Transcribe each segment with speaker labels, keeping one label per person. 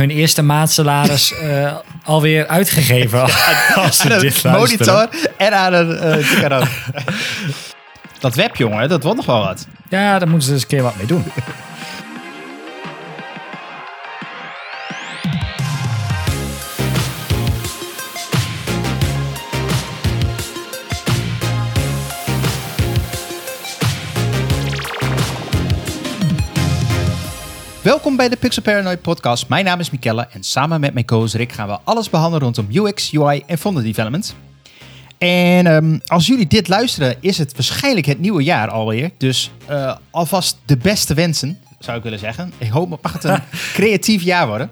Speaker 1: hun eerste maandsalaris uh, alweer uitgegeven. als ze
Speaker 2: Aan
Speaker 1: dit
Speaker 2: een
Speaker 1: luisteren.
Speaker 2: monitor en aan een eh. Dat web, jongen, dat wordt nog wel wat.
Speaker 1: Ja, daar moeten ze eens een keer wat mee doen.
Speaker 2: Bij de Pixel Paranoid podcast. Mijn naam is Mikelle en samen met mijn co-host Rick gaan we alles behandelen rondom UX, UI en fonder development. En ehm, als jullie dit luisteren, is het waarschijnlijk het nieuwe jaar alweer. Dus eh, alvast de beste wensen, zou ik willen zeggen. Ik hoop mag het een creatief jaar worden.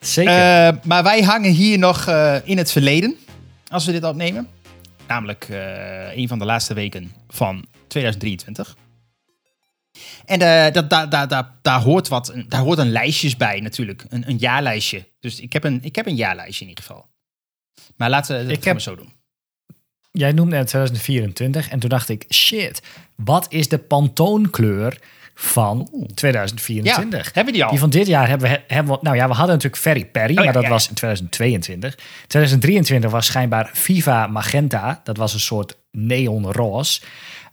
Speaker 1: Zeker.
Speaker 2: Eh, maar wij hangen hier nog eh, in het verleden, als we dit opnemen. Namelijk een van de laatste weken van 2023. En eh, dat, daar, daar, daar, daar, hoort wat, daar hoort een lijstjes bij natuurlijk, een, een jaarlijstje. Dus ik heb, een, ik heb een jaarlijstje in ieder geval. Maar laten we gaan
Speaker 1: heb-
Speaker 2: zo doen.
Speaker 1: Jij noemde het 2024 en toen dacht ik, shit, wat is de pantoonkleur van 2024?
Speaker 2: Ja, hebben die al?
Speaker 1: Die van dit jaar hebben we, hebben we, nou ja, we hadden natuurlijk Ferry Perry,
Speaker 2: Oh ja,
Speaker 1: maar dat
Speaker 2: ja,
Speaker 1: was in 2022. 2023 was schijnbaar Viva Magenta, dat was een soort neonroze.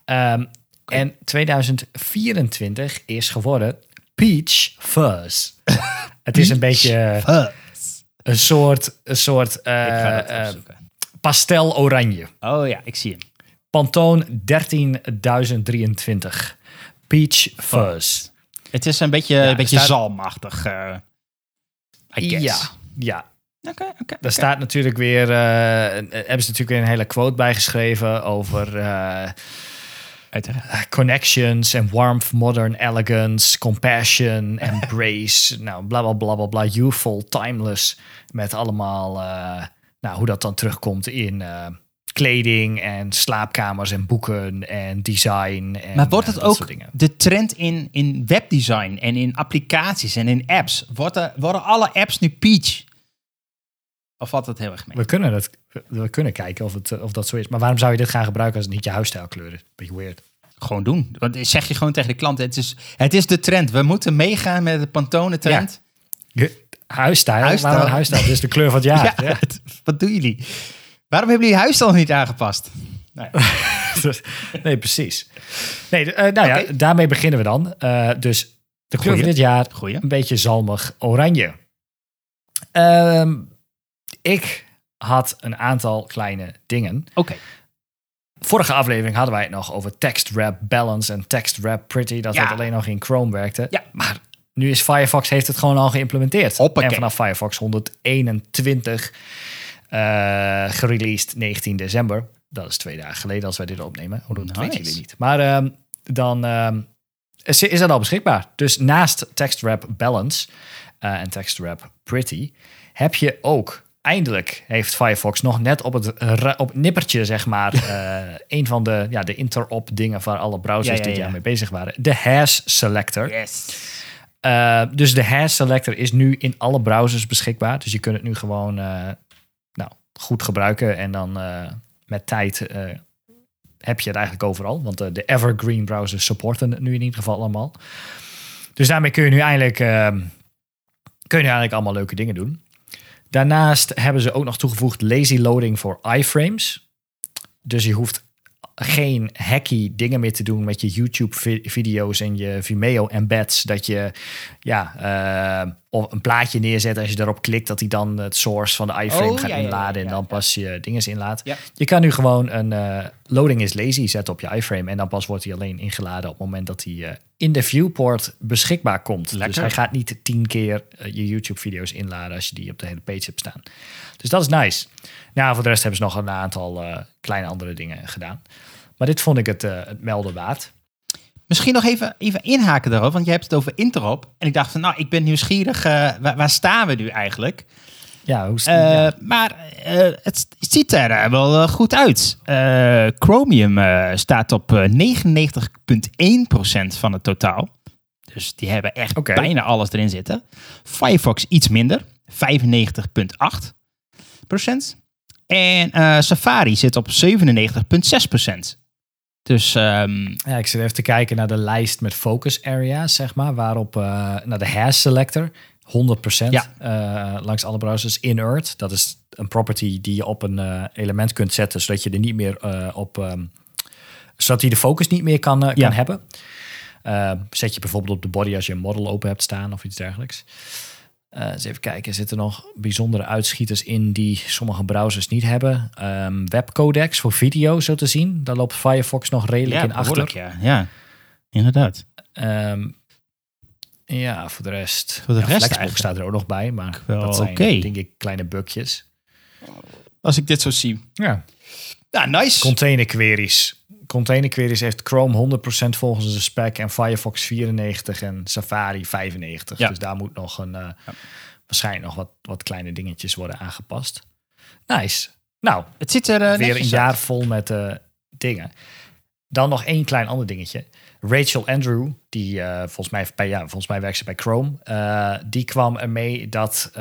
Speaker 1: Ehm, En 2024 is geworden Peach Fuzz. het is een beetje
Speaker 2: Huh.
Speaker 1: een soort, een soort eh, eh,
Speaker 2: opzoeken.
Speaker 1: pastel oranje.
Speaker 2: oh ja, ik zie hem.
Speaker 1: Pantone 13023. Peach Fuzz.
Speaker 2: Het is een beetje,
Speaker 1: Ja,
Speaker 2: een beetje
Speaker 1: staat-
Speaker 2: zalmachtig, eh I guess.
Speaker 1: Ja, ja.
Speaker 2: Oké, oké.
Speaker 1: Daar staat natuurlijk weer, eh, hebben ze natuurlijk weer een hele quote bijgeschreven over eh,
Speaker 2: Uiteraard.
Speaker 1: connections and warmth, modern elegance, compassion, embrace, nou bla bla bla bla bla, youthful, timeless, met allemaal, eh, nou hoe dat dan terugkomt in eh, kleding en slaapkamers en boeken en design. En,
Speaker 2: Maar wordt
Speaker 1: eh,
Speaker 2: het
Speaker 1: dat
Speaker 2: ook de trend in, in webdesign en in applicaties en in apps? Worden, worden alle apps nu peach? Of valt dat heel erg mee?
Speaker 1: We kunnen, het, we kunnen kijken of, het, of dat zo is. Maar waarom zou je dit gaan gebruiken als het niet je huisstijlkleur is? Beetje weird.
Speaker 2: Gewoon doen. Want zeg je gewoon tegen de klant, het is, het is de trend. We moeten meegaan met de Pantone trend.
Speaker 1: Je- Huisstijl?
Speaker 2: Huisstijl.
Speaker 1: Waarom huisstijl? Dit is de kleur van het jaar.
Speaker 2: Ja,
Speaker 1: Ja.
Speaker 2: het- wat doen jullie? Waarom hebben jullie huisstijl niet aangepast? Nou ja.
Speaker 1: nee, precies. Nee, eh, nou ja, daarmee beginnen we dan. Eh, dus de kleur van dit jaar,
Speaker 2: Goeie.
Speaker 1: een beetje zalmig oranje. Ehm, ik had een aantal kleine dingen.
Speaker 2: Oké.
Speaker 1: Vorige aflevering hadden wij het nog over text wrap balance en text wrap pretty. Dat
Speaker 2: Ja.
Speaker 1: dat alleen nog in Chrome werkte.
Speaker 2: Ja.
Speaker 1: Maar nu is Firefox heeft het gewoon al geïmplementeerd.
Speaker 2: Hoppakee.
Speaker 1: En vanaf Firefox 121 eh gereleased 19 december. Dat is twee dagen geleden als wij dit opnemen. Oh, dat
Speaker 2: Nice.
Speaker 1: weten jullie niet. Maar ehm, dan ehm, is, is dat al beschikbaar. Dus naast text wrap balance eh, en text wrap pretty heb je ook eindelijk heeft Firefox nog net op het, op nippertje zeg maar eh, een van de ja de interop dingen waar alle browsers
Speaker 2: Ja, ja,
Speaker 1: dit
Speaker 2: ja.
Speaker 1: jaar mee bezig waren. De hash selector.
Speaker 2: Yes.
Speaker 1: Uh, dus de hash selector is nu in alle browsers beschikbaar. Dus je kunt het nu gewoon uh, nou, goed gebruiken. En dan met tijd heb je het eigenlijk overal. Want de evergreen browsers supporten het nu in ieder geval allemaal. Dus daarmee kun je nu eindelijk, uh, kun je nu eigenlijk allemaal leuke dingen doen. Daarnaast hebben ze ook nog toegevoegd lazy loading voor iframes. Dus je hoeft geen hacky dingen meer te doen met je YouTube-video's en je Vimeo embeds. Dat je ja, uh, of een plaatje neerzet als je daarop klikt, dat hij dan het source van de iframe
Speaker 2: Oh,
Speaker 1: gaat
Speaker 2: ja,
Speaker 1: inladen
Speaker 2: ja,
Speaker 1: en dan pas je dingen inlaat. Je kan nu gewoon een uh, loading is lazy zetten op je iframe en dan pas wordt hij alleen ingeladen op het moment dat hij uh, in de viewport beschikbaar komt.
Speaker 2: Lekker.
Speaker 1: Dus hij gaat niet tien keer uh, je YouTube-video's inladen als je die op de hele page hebt staan. Dus dat is nice. Nou, voor de rest hebben ze nog een aantal kleine andere dingen gedaan. Maar dit vond ik het, het melden waard.
Speaker 2: Misschien nog even, even inhaken daarop, want je hebt het over interop. En ik dacht van, nou, ik ben nieuwsgierig, uh, waar, waar, staan we nu eigenlijk?
Speaker 1: Ja, hoe
Speaker 2: uh, ja. Maar uh, het ziet er wel goed uit. Chromium staat op 99,1% van het totaal. Dus die hebben echt okay. bijna alles erin zitten. Firefox iets minder, 95,8%. En Safari zit op 97,6%. Dus um,
Speaker 1: ja, ik zit even te kijken naar de lijst met focus areas, zeg maar, waarop uh, naar de hash selector 100%
Speaker 2: Ja.
Speaker 1: eh, langs alle browsers. Inert, dat is een property die je op een eh, element kunt zetten, zodat je er niet meer eh, op, ehm, zodat hij de focus niet meer kan, eh,
Speaker 2: Ja.
Speaker 1: kan hebben. Eh, zet je bijvoorbeeld op de body als je een model open hebt staan of iets dergelijks. Eh eens even kijken, zitten er nog bijzondere uitschieters in die sommige browsers niet hebben? Ehm, webcodecs voor video, zo te zien. Daar loopt Firefox nog redelijk in achter.
Speaker 2: ja. ja, inderdaad.
Speaker 1: Ehm, ja, voor de rest.
Speaker 2: Voor de
Speaker 1: ja,
Speaker 2: rest
Speaker 1: Flexbox staat er ook nog bij, maar
Speaker 2: wel
Speaker 1: dat zijn denk ik kleine bugjes.
Speaker 2: Als ik dit zo zie.
Speaker 1: Ja.
Speaker 2: Ja, nice.
Speaker 1: Container queries. Container queries heeft Chrome 100% volgens de spec en Firefox 94 en Safari 95.
Speaker 2: Ja.
Speaker 1: Dus daar moet nog een eh, waarschijnlijk nog wat, wat kleine dingetjes worden aangepast. Nice. Nou,
Speaker 2: het zit er eh,
Speaker 1: weer een jaar
Speaker 2: uit.
Speaker 1: vol met eh, dingen. Dan nog één klein ander dingetje. Rachel Andrew, die eh, volgens, mij, bij, ja, volgens mij werkt ze bij Chrome. die kwam ermee dat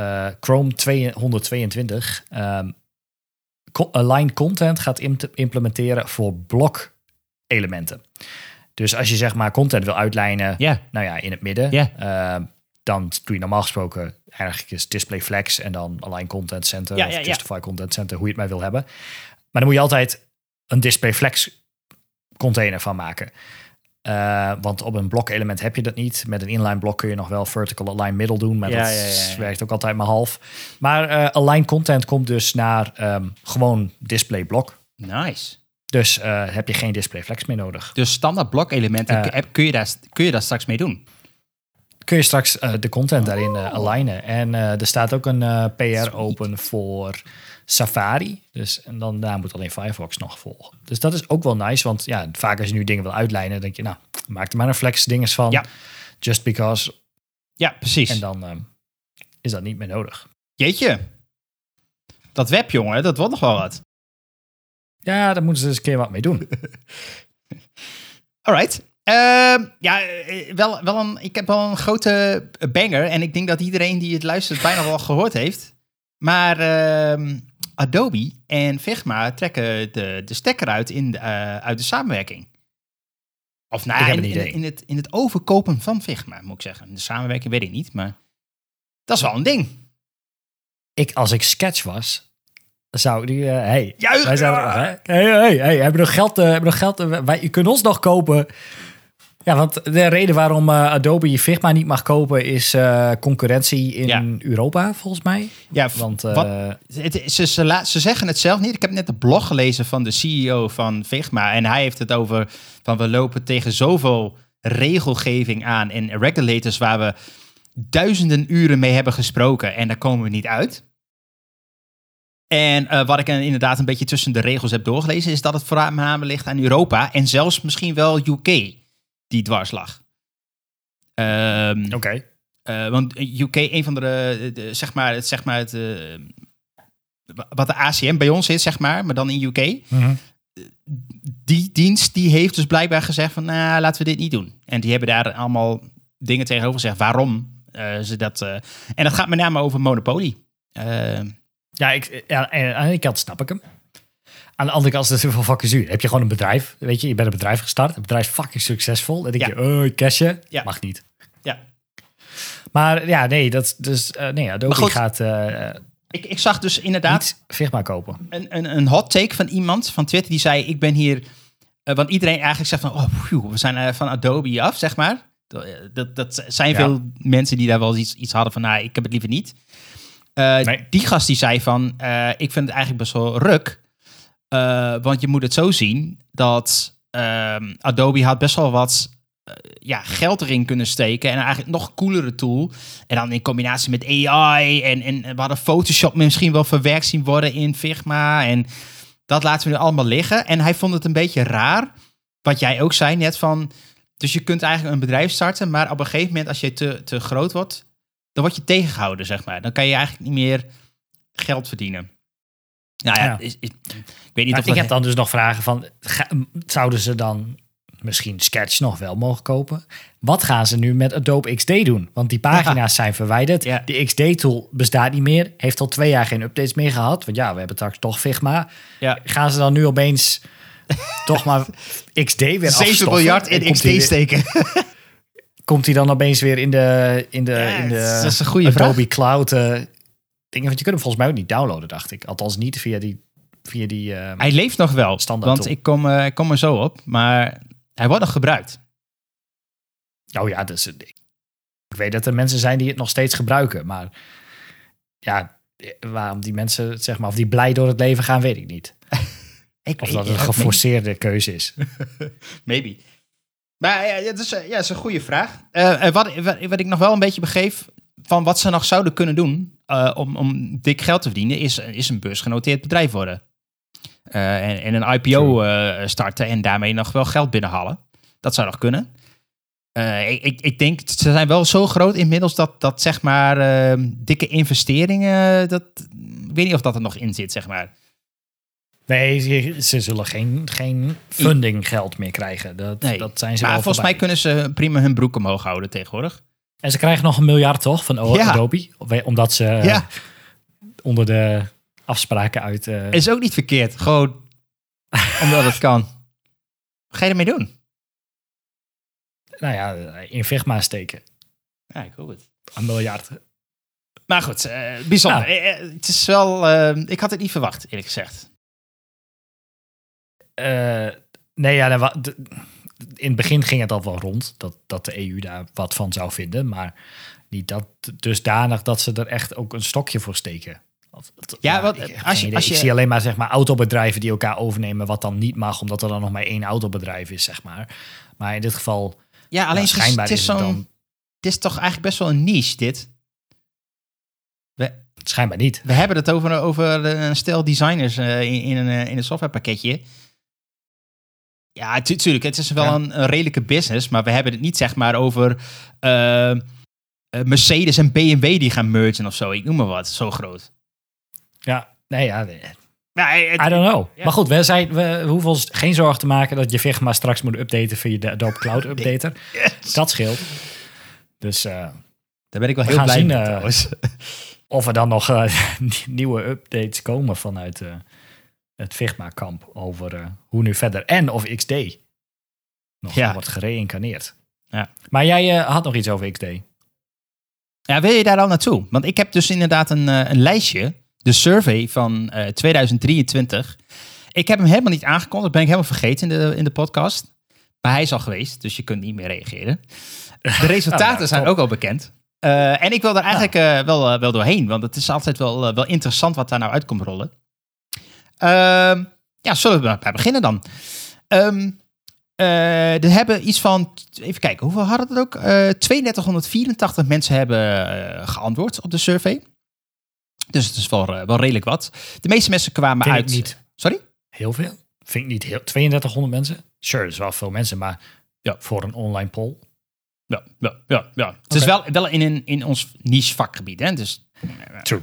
Speaker 1: Chrome 222 ehm co- align content gaat im- implementeren voor blok elementen. Dus als je zeg maar content wil uitlijnen,
Speaker 2: Ja,
Speaker 1: nou ja, in het midden, eh, dan doe je normaal gesproken eigenlijk is display flex en dan align content center
Speaker 2: Ja,
Speaker 1: of
Speaker 2: ja, ja.
Speaker 1: justify content center, hoe je het maar wil hebben. Maar dan moet je altijd een display flex container van maken. Eh, want op een blok element heb je dat niet. Met een inline blok kun je nog wel vertical align middle doen, maar
Speaker 2: Ja,
Speaker 1: dat werkt ook altijd maar half. Maar eh, align content komt dus naar ehm, gewoon display blok.
Speaker 2: nice.
Speaker 1: Dus eh, heb je geen display flex meer nodig.
Speaker 2: Dus standaard blokelementen,
Speaker 1: Eh.
Speaker 2: kun- kun, je daar, kun je daar straks mee doen?
Speaker 1: kun je straks eh, de content daarin alignen. En er staat ook een PR open voor Safari. Dus en dan daar moet alleen Firefox nog volgen. Dus dat is ook wel nice, want ja, vaak als je nu dingen wil uitlijnen, denk je, nou, maak er maar een flex dinges van.
Speaker 2: Ja.
Speaker 1: Just because.
Speaker 2: Ja, precies.
Speaker 1: En dan is dat niet meer nodig.
Speaker 2: Jeetje. Dat web, jongen, dat wordt nog wel wat.
Speaker 1: Ja, daar moeten ze eens een keer wat mee doen.
Speaker 2: Alright. Ehm, ja, eh, wel, wel een, ik heb wel een grote banger. En ik denk dat iedereen die het luistert bijna wel gehoord heeft. Maar ehm, Adobe en Figma trekken de, de stekker uit, in de, eh, uit de samenwerking. Of nou, in, in het, in het overkopen van Figma, moet ik zeggen. De samenwerking weet ik niet, maar dat is wel een ding.
Speaker 1: ik, als ik sketch was, zou die, eh, hey,
Speaker 2: Juichen!
Speaker 1: wij zijn er, hey, hey, hey, hebben we nog geld, eh, hebben we nog geld, eh, wij, je kunt ons nog kopen. Ja, want de reden waarom eh, Adobe Figma niet mag kopen is concurrentie in
Speaker 2: Ja.
Speaker 1: Europa, volgens mij.
Speaker 2: Ja,
Speaker 1: Want
Speaker 2: wat- Het- ze, ze, la- ze zeggen het zelf niet. Ik heb net de blog gelezen van de CEO van Figma. En hij heeft het over van we lopen tegen zoveel regelgeving aan en regulators waar we duizenden uren mee hebben gesproken. En daar komen we niet uit. En eh, wat ik er inderdaad een beetje tussen de regels heb doorgelezen, is dat het voornamelijk ligt aan Europa en zelfs misschien wel UK die dwars lag. Ehm,
Speaker 1: oké.
Speaker 2: eh, want UK, een van de, de- zeg maar, het, zeg maar het, eh, wat de ACM bij ons is, zeg maar, maar dan in UK.
Speaker 1: Mhm.
Speaker 2: Die dienst die heeft dus blijkbaar gezegd van, nou, laten we dit niet doen. En die hebben daar allemaal dingen tegenover gezegd waarom ze dat. en dat gaat met name over Monopoly. Eh,
Speaker 1: Ja, ik, ja, en aan de ene kant snap ik hem. Aan de andere kant is het heel veel fucking zuur. Heb je gewoon een bedrijf, weet je, je bent een bedrijf gestart, een bedrijf is fucking succesvol. Dan denk
Speaker 2: Ja.
Speaker 1: je, oh,
Speaker 2: Ja.
Speaker 1: mag niet.
Speaker 2: ja.
Speaker 1: Maar ja, nee, dat, dus, eh, nee, Adobe
Speaker 2: goed.
Speaker 1: gaat eh,
Speaker 2: Ik, ik zag dus inderdaad
Speaker 1: Figma kopen.
Speaker 2: een, een, een hot take van iemand van Twitter die zei: Ik ben hier. eh, want iedereen eigenlijk zegt van: Oh, phew, we zijn eh, van Adobe af, zeg maar. Dat, dat, dat zijn
Speaker 1: Ja.
Speaker 2: veel mensen die daar wel iets, iets hadden van: Nou, ik heb het liever niet.
Speaker 1: Nee.
Speaker 2: Die gast die zei van: eh, Ik vind het eigenlijk best wel ruk. Eh, want je moet het zo zien dat ehm, Adobe had best wel wat ja, geld erin kunnen steken. En eigenlijk nog coolere tool. En dan in combinatie met AI. En, en we hadden Photoshop misschien wel verwerkt zien worden in Figma. En dat laten we nu allemaal liggen. En hij vond het een beetje raar. Wat jij ook zei net van. Dus je kunt eigenlijk een bedrijf starten. Maar op een gegeven moment, als je te, te groot wordt. Dan word je tegengehouden, zeg maar. Dan kan je eigenlijk niet meer geld verdienen. Nou ja,
Speaker 1: Ja.
Speaker 2: is- is- ik weet niet
Speaker 1: Maar
Speaker 2: of
Speaker 1: ik heb dan dus nog vragen van, ga- zouden ze dan misschien Sketch nog wel mogen kopen? Wat gaan ze nu met Adobe XD doen? Want die pagina's zijn verwijderd.
Speaker 2: Ja.
Speaker 1: Die XD-tool bestaat niet meer. Heeft al twee jaar geen updates meer gehad. Want ja, we hebben straks toch Figma.
Speaker 2: Ja.
Speaker 1: Gaan ze dan nu opeens toch maar XD weer
Speaker 2: 7
Speaker 1: afstoffen?
Speaker 2: miljard in
Speaker 1: weer-
Speaker 2: steken.
Speaker 1: Komt hij dan opeens weer in de, in de,
Speaker 2: Ja,
Speaker 1: in de
Speaker 2: dat is een goede
Speaker 1: Adobe
Speaker 2: vraag.
Speaker 1: Cloud eh, dingen? Want je kunt hem volgens mij ook niet downloaden, dacht ik. Althans niet via die, via die eh,
Speaker 2: Hij leeft nog wel,
Speaker 1: Standaard
Speaker 2: want
Speaker 1: tool.
Speaker 2: ik kom, eh, ik kom er zo op. Maar hij wordt nog gebruikt.
Speaker 1: Oh ja, dus ik ik weet dat er mensen zijn die het nog steeds gebruiken, maar ja, waarom die mensen zeg maar of die blij door het leven gaan, weet ik niet.
Speaker 2: Ik
Speaker 1: Of dat het een geforceerde keuze is.
Speaker 2: Maybe. Maar ja, het is, eh, ja, het is een goede vraag. Eh, wat, wat, wat ik nog wel een beetje begreep van wat ze nog zouden kunnen doen eh, om, om dik geld te verdienen, is, is een beursgenoteerd bedrijf worden. En, en een IPO starten en daarmee nog wel geld binnenhalen. Dat zou nog kunnen. Ik, ik, denk, ze zijn wel zo groot inmiddels dat, dat zeg maar dikke investeringen, dat, ik weet niet of dat er nog in zit, zeg maar.
Speaker 1: Nee, ze, ze zullen geen, geen funding geld meer krijgen. Dat,
Speaker 2: Nee.
Speaker 1: dat zijn ze
Speaker 2: Maar
Speaker 1: wel
Speaker 2: volgens mij kunnen ze prima hun broek omhoog houden tegenwoordig.
Speaker 1: En ze krijgen nog een miljard toch van O-
Speaker 2: Ja.
Speaker 1: Adobe? Of- Omdat ze eh,
Speaker 2: Ja.
Speaker 1: onder de afspraken uit... eh,
Speaker 2: Is ook niet verkeerd. Gewoon omdat het kan. Wat ga je ermee doen?
Speaker 1: nou ja, in Figma steken.
Speaker 2: Ja, ik hoop het.
Speaker 1: Een miljard.
Speaker 2: Maar goed, eh, bijzonder.
Speaker 1: Nou.
Speaker 2: Eh, eh, het is wel... eh, ik had het niet verwacht, eerlijk gezegd.
Speaker 1: Eh, nee, ja, nou, in het begin ging het al wel rond dat, dat de EU daar wat van zou vinden, maar niet dat dusdanig dat ze er echt ook een stokje voor steken.
Speaker 2: Ja, wat-
Speaker 1: ik, heb
Speaker 2: als je- als je-
Speaker 1: ik zie alleen maar zeg maar autobedrijven die elkaar overnemen, wat dan niet mag, omdat er dan nog maar één autobedrijf is, zeg maar. Maar in dit geval,
Speaker 2: Ja, alleen
Speaker 1: ja,
Speaker 2: het is-
Speaker 1: schijnbaar
Speaker 2: het is,
Speaker 1: het
Speaker 2: zo'n...
Speaker 1: dan,
Speaker 2: Het is toch eigenlijk best wel een niche, dit. We,
Speaker 1: schijnbaar niet.
Speaker 2: we hebben het over, over een stel designers eh, in, in, een, eh, in een softwarepakketje. Ja, tu- tuurlijk, het is wel
Speaker 1: Ja.
Speaker 2: een, een redelijke business, maar we hebben het niet zeg maar over eh, eh, Mercedes en BMW die gaan mergen of zo. Ik noem maar wat, zo groot.
Speaker 1: Ja, nee, ja, nee.
Speaker 2: Het-
Speaker 1: I don't know.
Speaker 2: Ja.
Speaker 1: Maar goed, we, zijn, we hoeven ons geen zorgen te maken dat je Figma straks moet updaten via de Adobe Cloud Updater.
Speaker 2: Yes.
Speaker 1: Dat scheelt. Dus eh,
Speaker 2: Daar ben ik wel
Speaker 1: We
Speaker 2: heel blij
Speaker 1: zien,
Speaker 2: mee
Speaker 1: eh, of er dan nog eh, nieuwe updates komen vanuit eh, het Figma-kamp over eh, hoe nu verder. En of XD nog
Speaker 2: Ja.
Speaker 1: wordt gereïncarneerd.
Speaker 2: Ja.
Speaker 1: Maar jij eh, had nog iets over XD.
Speaker 2: Ja, wil je daar al naartoe? Want ik heb dus inderdaad een, eh, een lijstje, de survey van eh, 2023. Ik heb hem helemaal niet aangekondigd, ben ik helemaal vergeten in de, in de podcast. Maar hij is al geweest, dus je kunt niet meer reageren. De resultaten
Speaker 1: nou,
Speaker 2: zijn ook al bekend. En ik wil daar eigenlijk eh, wel, wel doorheen, want het is altijd wel, wel interessant wat daar nou uit komt rollen. Ehm, ja, zullen we maar beginnen dan? Eh, er hebben iets van, even kijken, hoeveel hadden het ook? Eh 3284 mensen hebben eh, geantwoord op de survey. Dus het is wel, wel redelijk wat. De meeste mensen kwamen
Speaker 1: Vind
Speaker 2: uit.
Speaker 1: ik niet
Speaker 2: Sorry?
Speaker 1: heel veel. Vind ik niet heel. 3200 mensen? Sure, dat is wel veel mensen, maar
Speaker 2: Ja.
Speaker 1: voor een online poll.
Speaker 2: Ja, ja, ja. ja. Het is wel, wel in, een, in ons niche vakgebied. Hè? Dus,
Speaker 1: True.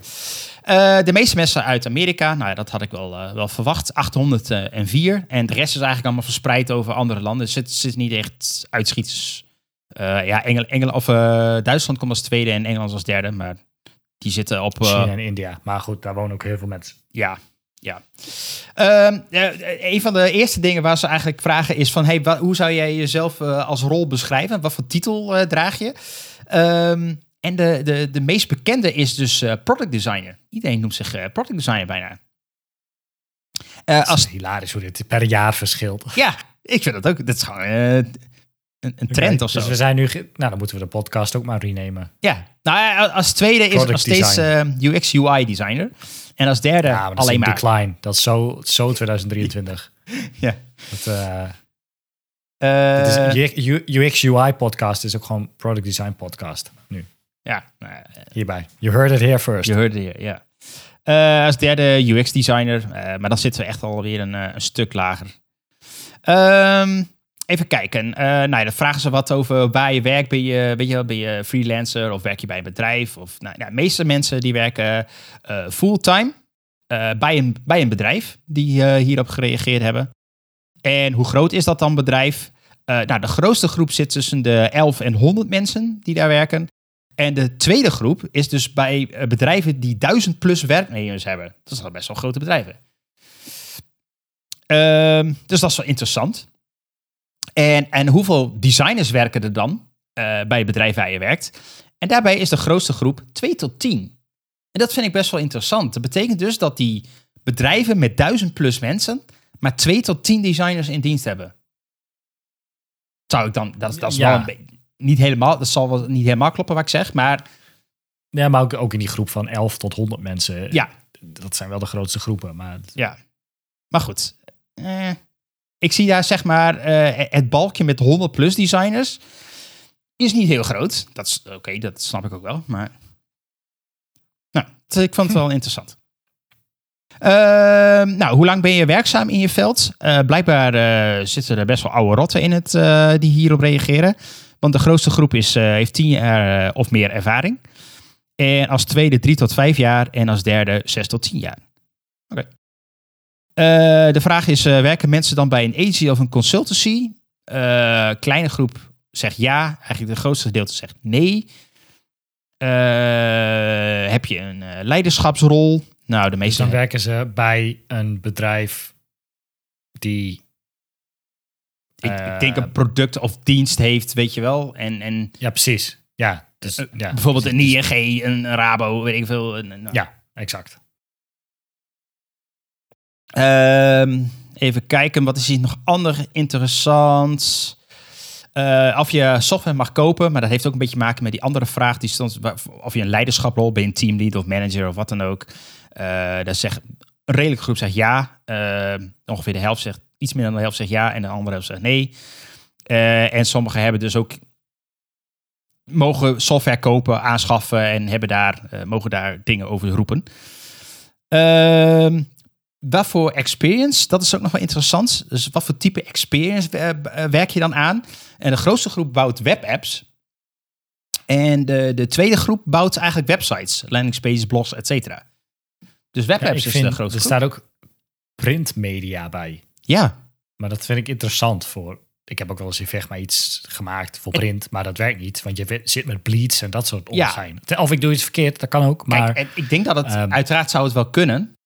Speaker 2: Eh, de meeste mensen uit Amerika, nou ja, dat had ik wel, eh, wel verwacht, 804. En de rest is eigenlijk allemaal verspreid over andere landen. Dus het zit niet echt uitschieters. Eh ja, Engel, Engel, of, Duitsland komt als tweede en Engeland als derde. Maar die zitten op...
Speaker 1: China en India. Maar goed, daar wonen ook heel veel mensen.
Speaker 2: Ja, ja. Ehm, eh, een van de eerste dingen waar ze eigenlijk vragen is van... Hey, hoe zou jij jezelf als rol beschrijven? Wat voor titel draag je? Ehm, en de, de, de meest bekende is dus eh, product designer. Iedereen noemt zich eh, product designer bijna.
Speaker 1: Het
Speaker 2: als,
Speaker 1: is hilarisch hoe dit per jaar verschilt.
Speaker 2: ja, ik vind dat ook. Dat is gewoon een, een trend of zo.
Speaker 1: Dus we zijn nu... Nou, dan moeten we de podcast ook maar renemen.
Speaker 2: Ja, nou, als tweede is het nog steeds UX UI designer. En als derde
Speaker 1: Ja, maar dat
Speaker 2: alleen
Speaker 1: is een
Speaker 2: maar...
Speaker 1: decline. Dat is zo, zo 2023.
Speaker 2: Ja.
Speaker 1: Dat, het is UX UI podcast is ook gewoon product design podcast nu.
Speaker 2: Ja, nou, ja,
Speaker 1: Hierbij. You heard it here first.
Speaker 2: Je hoorde hier, ja. Eh, als derde UX-designer, eh, maar dan zitten we echt alweer een, eh, een stuk lager. Ehm, even kijken. Eh nou, ja, dan vragen ze wat over waar je werkt. Ben je, weet je, ben je freelancer of werk je bij een bedrijf? Of, nou, nou, de meeste mensen die werken eh, fulltime eh, bij, een, bij een bedrijf die eh, hierop gereageerd hebben. En hoe groot is dat dan bedrijf? Eh, nou, de grootste groep zit tussen de 11 en 100 mensen die daar werken. En de tweede groep is dus bij eh, bedrijven die 1000 plus werknemers hebben. Dat zijn best wel grote bedrijven. Ehm, dus dat is wel interessant. En, en hoeveel designers werken er dan? eh, bij het bedrijf waar je werkt. En daarbij is de grootste groep 2 tot 10. En dat vind ik best wel interessant. Dat betekent dus dat die bedrijven met 1000 plus mensen maar 2 tot 10 designers in dienst hebben. Zou ik dan, dat, is- dat is
Speaker 1: Ja.
Speaker 2: wel een be- niet helemaal, dat zal wel niet helemaal kloppen wat ik zeg, maar
Speaker 1: Ja, maar ook, ook in die groep van 11 tot 100 mensen.
Speaker 2: ja,
Speaker 1: Dat zijn wel de grootste groepen. Maar
Speaker 2: Ja. Maar goed. Eh, ik zie daar zeg maar eh, het balkje met 100 plus designers is niet heel groot. Dat is oké, dat snap ik ook wel. Maar nou, ik vond het wel interessant. Ehm, nou, hoe lang ben je werkzaam in je veld? Eh, blijkbaar eh, zitten er best wel oude rotten in het die hierop reageren. Want de grootste groep is, eh, heeft 10 jaar eh, of meer ervaring. En als tweede 3 tot 5 jaar. En als derde 6 tot 10 jaar. Eh, de vraag is, werken mensen dan bij een agency of een consultancy? Eh, kleine groep zegt ja. Eigenlijk de grootste gedeelte zegt nee. Heb je een leiderschapsrol? Nou, de
Speaker 1: dus
Speaker 2: meeste...
Speaker 1: dan werken ze bij een bedrijf die...
Speaker 2: ik,
Speaker 1: eh,
Speaker 2: ik denk een product of dienst heeft, weet je wel. En, en
Speaker 1: Ja, precies. Ja, dus, ja.
Speaker 2: bijvoorbeeld een ING, een Rabo, weet ik veel. Een, een-
Speaker 1: Ja, exact.
Speaker 2: Ehm, even kijken, wat is hier nog ander interessant? Eh, of je software mag kopen, maar dat heeft ook een beetje te maken met die andere vraag. Die stond, of je een leiderschaprol bent, een teamlead of manager of wat dan ook. Eh dat zegt, een redelijke groep zegt ja. Eh, ongeveer de helft zegt, iets meer dan de helft zegt ja en de andere helft zegt nee. Eh, en sommigen hebben dus ook mogen software kopen, aanschaffen en hebben daar, eh, mogen daar dingen over roepen. Ehm wat voor experience, dat is ook nog wel interessant. Dus wat voor type experience eh, werk je dan aan? En de grootste groep bouwt webapps. En de, de tweede groep bouwt eigenlijk websites, landingspages, blogs, et cetera. Dus webapps is de
Speaker 1: er
Speaker 2: grootste groep.
Speaker 1: staat ook printmedia bij.
Speaker 2: Ja,
Speaker 1: Maar dat vind ik interessant voor... Ik heb ook wel eens in Vechtma iets gemaakt voor print, maar dat werkt niet. Want je zit met bleeds en dat soort
Speaker 2: Ja.
Speaker 1: ongein. Of ik doe iets verkeerd, dat kan ook. Maar
Speaker 2: Kijk, ik denk dat het,
Speaker 1: ehm,
Speaker 2: uiteraard zou het wel kunnen.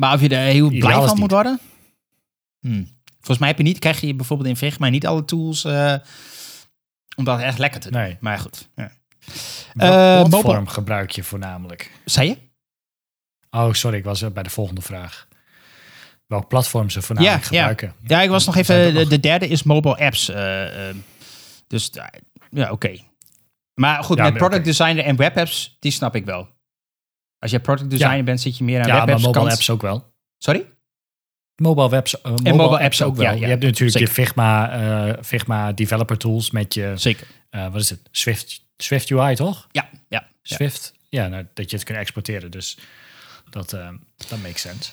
Speaker 2: Maar of je er heel blij van moet
Speaker 1: niet.
Speaker 2: worden? Hm. Volgens mij heb je niet, krijg je bijvoorbeeld in Vechtma niet alle tools eh, om dat echt lekker te doen.
Speaker 1: Nee.
Speaker 2: Maar goed. Ja.
Speaker 1: welk
Speaker 2: eh,
Speaker 1: gebruik je voornamelijk?
Speaker 2: Zei je?
Speaker 1: Oh, sorry, ik was er bij de volgende vraag. Welk platform ze voornamelijk
Speaker 2: Ja,
Speaker 1: gebruiken?
Speaker 2: Ja, ik was nog even. De, derde is mobile apps. eh, dus ja, oké. Maar goed,
Speaker 1: Ja,
Speaker 2: met product designer en webapps, die snap ik wel. Als je product designer
Speaker 1: Ja.
Speaker 2: bent, zit je meer aan
Speaker 1: Ja, maar
Speaker 2: webapps.
Speaker 1: mobile
Speaker 2: kant.
Speaker 1: apps ook wel.
Speaker 2: Sorry?
Speaker 1: Mobile, webs, eh, mobile,
Speaker 2: mobile
Speaker 1: apps,
Speaker 2: apps
Speaker 1: ook wel.
Speaker 2: ja, ja.
Speaker 1: Je hebt natuurlijk
Speaker 2: Zeker.
Speaker 1: je Figma, eh, Figma developer tools met je,
Speaker 2: Zeker.
Speaker 1: wat is het? Swift, Swift UI, toch?
Speaker 2: Ja, ja. ja.
Speaker 1: Swift, ja, nou, dat je het kunt exporteren. Dus dat, dat makes sense.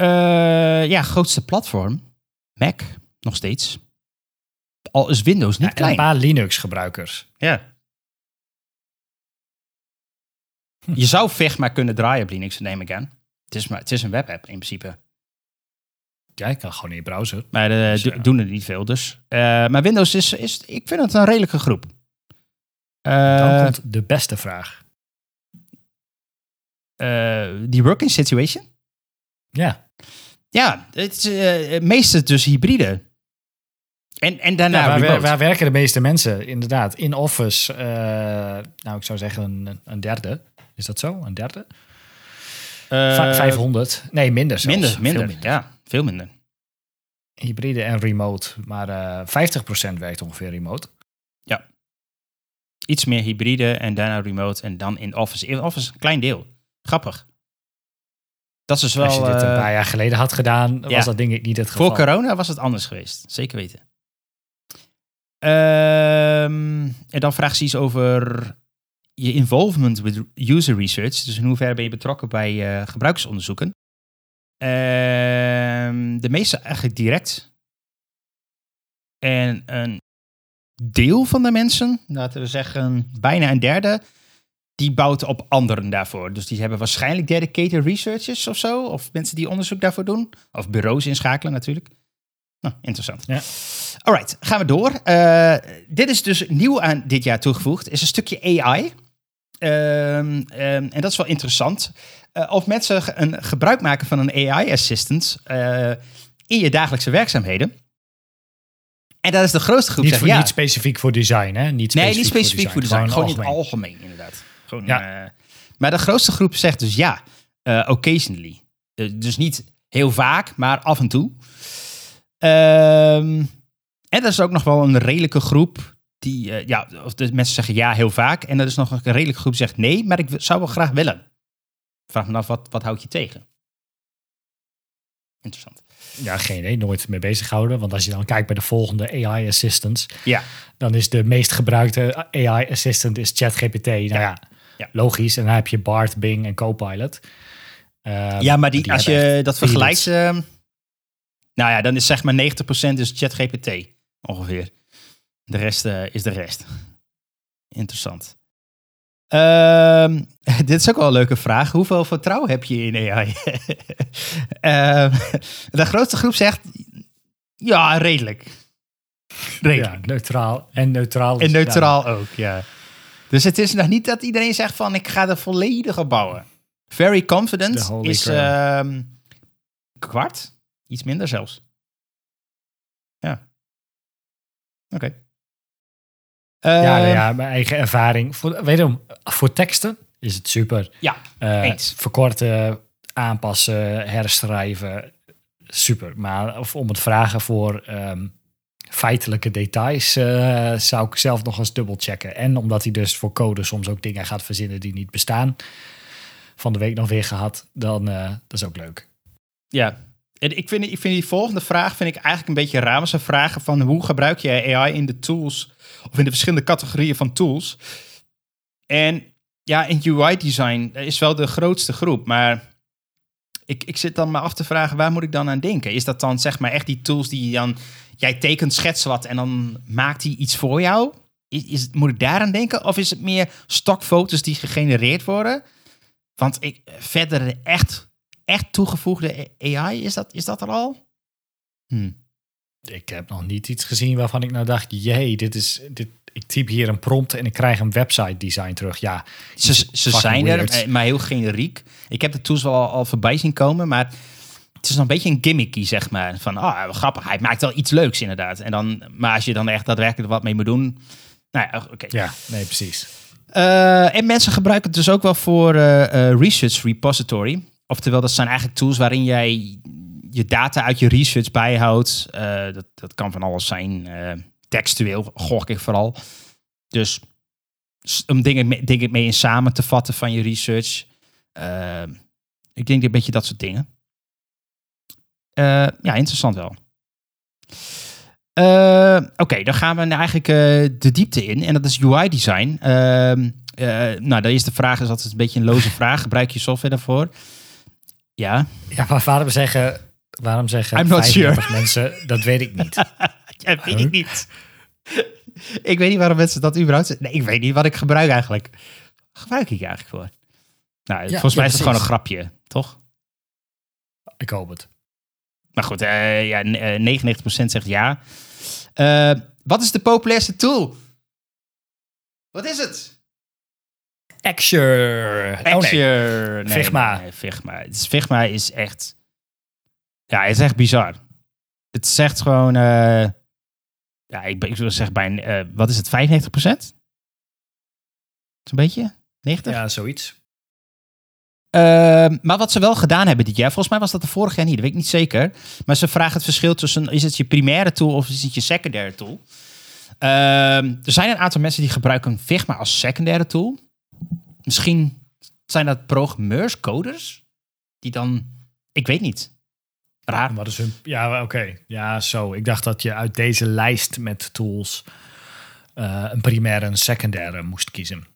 Speaker 2: Eh, ja, grootste platform. Mac, nog steeds. Al is Windows niet
Speaker 1: Ja, en een
Speaker 2: klein.
Speaker 1: paar Linux-gebruikers.
Speaker 2: Ja. Je zou Figma kunnen draaien op Linux, neem ik aan. Het is, maar, het is een webapp in principe.
Speaker 1: Ja, ik kan gewoon in je browser.
Speaker 2: Maar
Speaker 1: Dus,
Speaker 2: do-
Speaker 1: ja.
Speaker 2: doen er niet veel dus. Eh, maar Windows is, is, ik vind het een redelijke groep.
Speaker 1: Dan
Speaker 2: Eh,
Speaker 1: komt de beste vraag.
Speaker 2: eh, die working situation?
Speaker 1: Ja,
Speaker 2: Ja, het is eh, meestal dus hybride. En, en daarna
Speaker 1: ja waar, werken de meeste mensen? Inderdaad, in Office, eh, nou ik zou zeggen een, een derde. Is dat zo? Een derde?
Speaker 2: Eh,
Speaker 1: Vij- 500? Nee, minder zelfs.
Speaker 2: Minder,
Speaker 1: Veel
Speaker 2: minder. Ja, veel minder.
Speaker 1: Hybride en remote. Maar eh 50% werkt ongeveer remote.
Speaker 2: Iets meer hybride en daarna remote en dan in office. In office een klein deel. Grappig. Dat is wel...
Speaker 1: Als je dit een
Speaker 2: eh,
Speaker 1: paar jaar geleden had gedaan,
Speaker 2: ja.
Speaker 1: was dat denk ik niet het geval.
Speaker 2: Voor corona was het anders geweest. Zeker weten. Ehm, en dan vraagt ze iets over je involvement with user research. Dus in hoeverre ben je betrokken bij eh, gebruikersonderzoeken? Ehm, de meeste eigenlijk direct. En een deel van de mensen, laten we zeggen bijna een derde, die bouwt op anderen daarvoor. Dus die hebben waarschijnlijk dedicated researchers of zo. Of mensen die onderzoek daarvoor doen. Of bureaus inschakelen natuurlijk. Nou, interessant.
Speaker 1: Ja.
Speaker 2: Alright, gaan we door. Eh, dit is dus nieuw aan dit jaar toegevoegd. Is een stukje AI. Ehm, ehm, en dat is wel interessant. Eh, of mensen een gebruik maken van een AI-assistant eh, in je dagelijkse werkzaamheden. En dat is de grootste groep.
Speaker 1: Niet, voor,
Speaker 2: ja.
Speaker 1: niet specifiek voor design, hè? Niet
Speaker 2: nee, niet specifiek voor design. Gewoon, in het
Speaker 1: algemeen,
Speaker 2: inderdaad. Gewoon,
Speaker 1: Ja.
Speaker 2: eh, maar de grootste groep zegt dus ja. eh, occasionally. Eh, dus niet heel vaak, maar af en toe. Ehm, en dat is ook nog wel een redelijke groep. Die, ja, of de mensen zeggen ja heel vaak. En er is nog een redelijke groep die zegt nee, maar ik zou wel graag willen. Vraag me af, wat, wat houd je tegen? Interessant.
Speaker 1: Ja, geen idee. Nooit mee bezig gehouden. Want als je dan kijkt bij de volgende AI assistants,
Speaker 2: Ja,
Speaker 1: dan is de meest gebruikte AI assistant is ChatGPT. Nou ja,
Speaker 2: Ja.
Speaker 1: Logisch. En dan heb je Bart, Bing en Copilot. Ehm,
Speaker 2: ja maar die, als je dat vergelijkt... ehm, nou ja, dan is zeg maar 90% is ChatGPT ongeveer. De rest eh, is de rest. Interessant. Ehm, dit is ook wel een leuke vraag. Hoeveel vertrouwen heb je in AI? De grootste groep zegt... Ja, redelijk. Redelijk.
Speaker 1: Ja, neutraal. En neutraal.
Speaker 2: En
Speaker 1: is-
Speaker 2: neutraal ook, ja. Dus het is nog niet dat iedereen zegt van... ik ga er volledig op bouwen. Very confident is ehm, kwart. Iets minder zelfs. Ja. Oké.
Speaker 1: Ja, ja, ja, mijn eigen ervaring. Voor, weet je, voor teksten is het super.
Speaker 2: Ja,
Speaker 1: Eh,
Speaker 2: eens.
Speaker 1: Verkorten, aanpassen, herschrijven, super. Maar of om het vragen voor ehm, feitelijke details eh, zou ik zelf nog eens dubbel checken. En omdat hij dus voor code soms ook dingen gaat verzinnen die niet bestaan. Van de week nog weer gehad, dan eh, dat is ook leuk.
Speaker 2: Ja. En ik vind, ik vind die volgende vraag vind ik eigenlijk een beetje raar. Ze vragen van hoe gebruik je AI in de tools... of in de verschillende categorieën van tools. En ja, in UI-design is wel de grootste groep. Maar ik, ik zit dan maar af te vragen, waar moet ik dan aan denken? Is dat dan zeg maar echt die tools die je dan... Jij tekent, schets wat en dan maakt hij iets voor jou? Is, is, moet ik daaraan denken? Of is het meer stokfoto's die gegenereerd worden? Want ik, verder echt, echt toegevoegde AI, is dat, is dat er al? Hm.
Speaker 1: Ik heb nog niet iets gezien waarvan ik nou dacht, jee, dit is, dit, ik typ hier een prompt en ik krijg een website design terug. Ja,
Speaker 2: Ze, ze zijn er,
Speaker 1: weird.
Speaker 2: eh, maar heel generiek. Ik heb de tools wel al, al voorbij zien komen, maar het is nog een beetje een gimmicky, zeg maar. Van, ah, wat grappig, hij maakt wel iets leuks inderdaad. En dan, maar als je dan echt daadwerkelijk wat mee moet doen... Nou ja, oké.
Speaker 1: ja, nee, precies.
Speaker 2: Eh, en mensen gebruiken het dus ook wel voor eh, eh, research repository. Oftewel, dat zijn eigenlijk tools waarin jij je data uit je research bijhoudt. Dat, dat kan van alles zijn. textueel, gok ik vooral. Dus om dingen, mee- dingen mee in samen te vatten van je research. Ik denk een beetje dat soort dingen. Eh, ja, interessant wel. Eh, Oké, dan gaan we nou eigenlijk eh, de diepte in. En dat is UI-design. Ehm eh, nou, de eerste vraag is altijd een beetje een loze vraag. Gebruik je software daarvoor? Ja.
Speaker 1: Ja, maar waarom zeggen, waarom zeggen
Speaker 2: I'm not
Speaker 1: 35 mensen, dat weet ik niet.
Speaker 2: ja, weet ik niet. ik weet niet waarom mensen dat überhaupt zeggen. Nee, ik weet niet wat ik gebruik eigenlijk. Gebruik ik eigenlijk voor? Nou, volgens mij
Speaker 1: ja,
Speaker 2: is het gewoon een grapje, toch?
Speaker 1: Ik hoop het.
Speaker 2: Maar goed, eh, ja, n- eh, 99% zegt ja. Eh, wat is de populairste tool? Wat is het?
Speaker 1: Axure. Oh, nee.
Speaker 2: Nee,
Speaker 1: Figma.
Speaker 2: nee, Figma. Het is, Figma is echt... Ja, het is echt bizar. Het zegt gewoon... ja, ik, ik wil zeggen bij... wat is het, 95%? Zo'n beetje? 90?
Speaker 1: Ja, zoiets.
Speaker 2: Ehm, maar wat ze wel gedaan hebben dit jaar, volgens mij was dat de vorig jaar niet, dat weet ik niet zeker. Maar ze vragen het verschil tussen, is het je primaire tool of is het je secundaire tool? Ehm, er zijn een aantal mensen die gebruiken Figma als secundaire tool. Misschien zijn dat programmeurs, coders, die dan, ik weet niet. Raar.
Speaker 1: Wat is hun... Ja, oké. Ja, zo. Ik dacht dat je uit deze lijst met tools eh, een primaire en secundaire moest kiezen.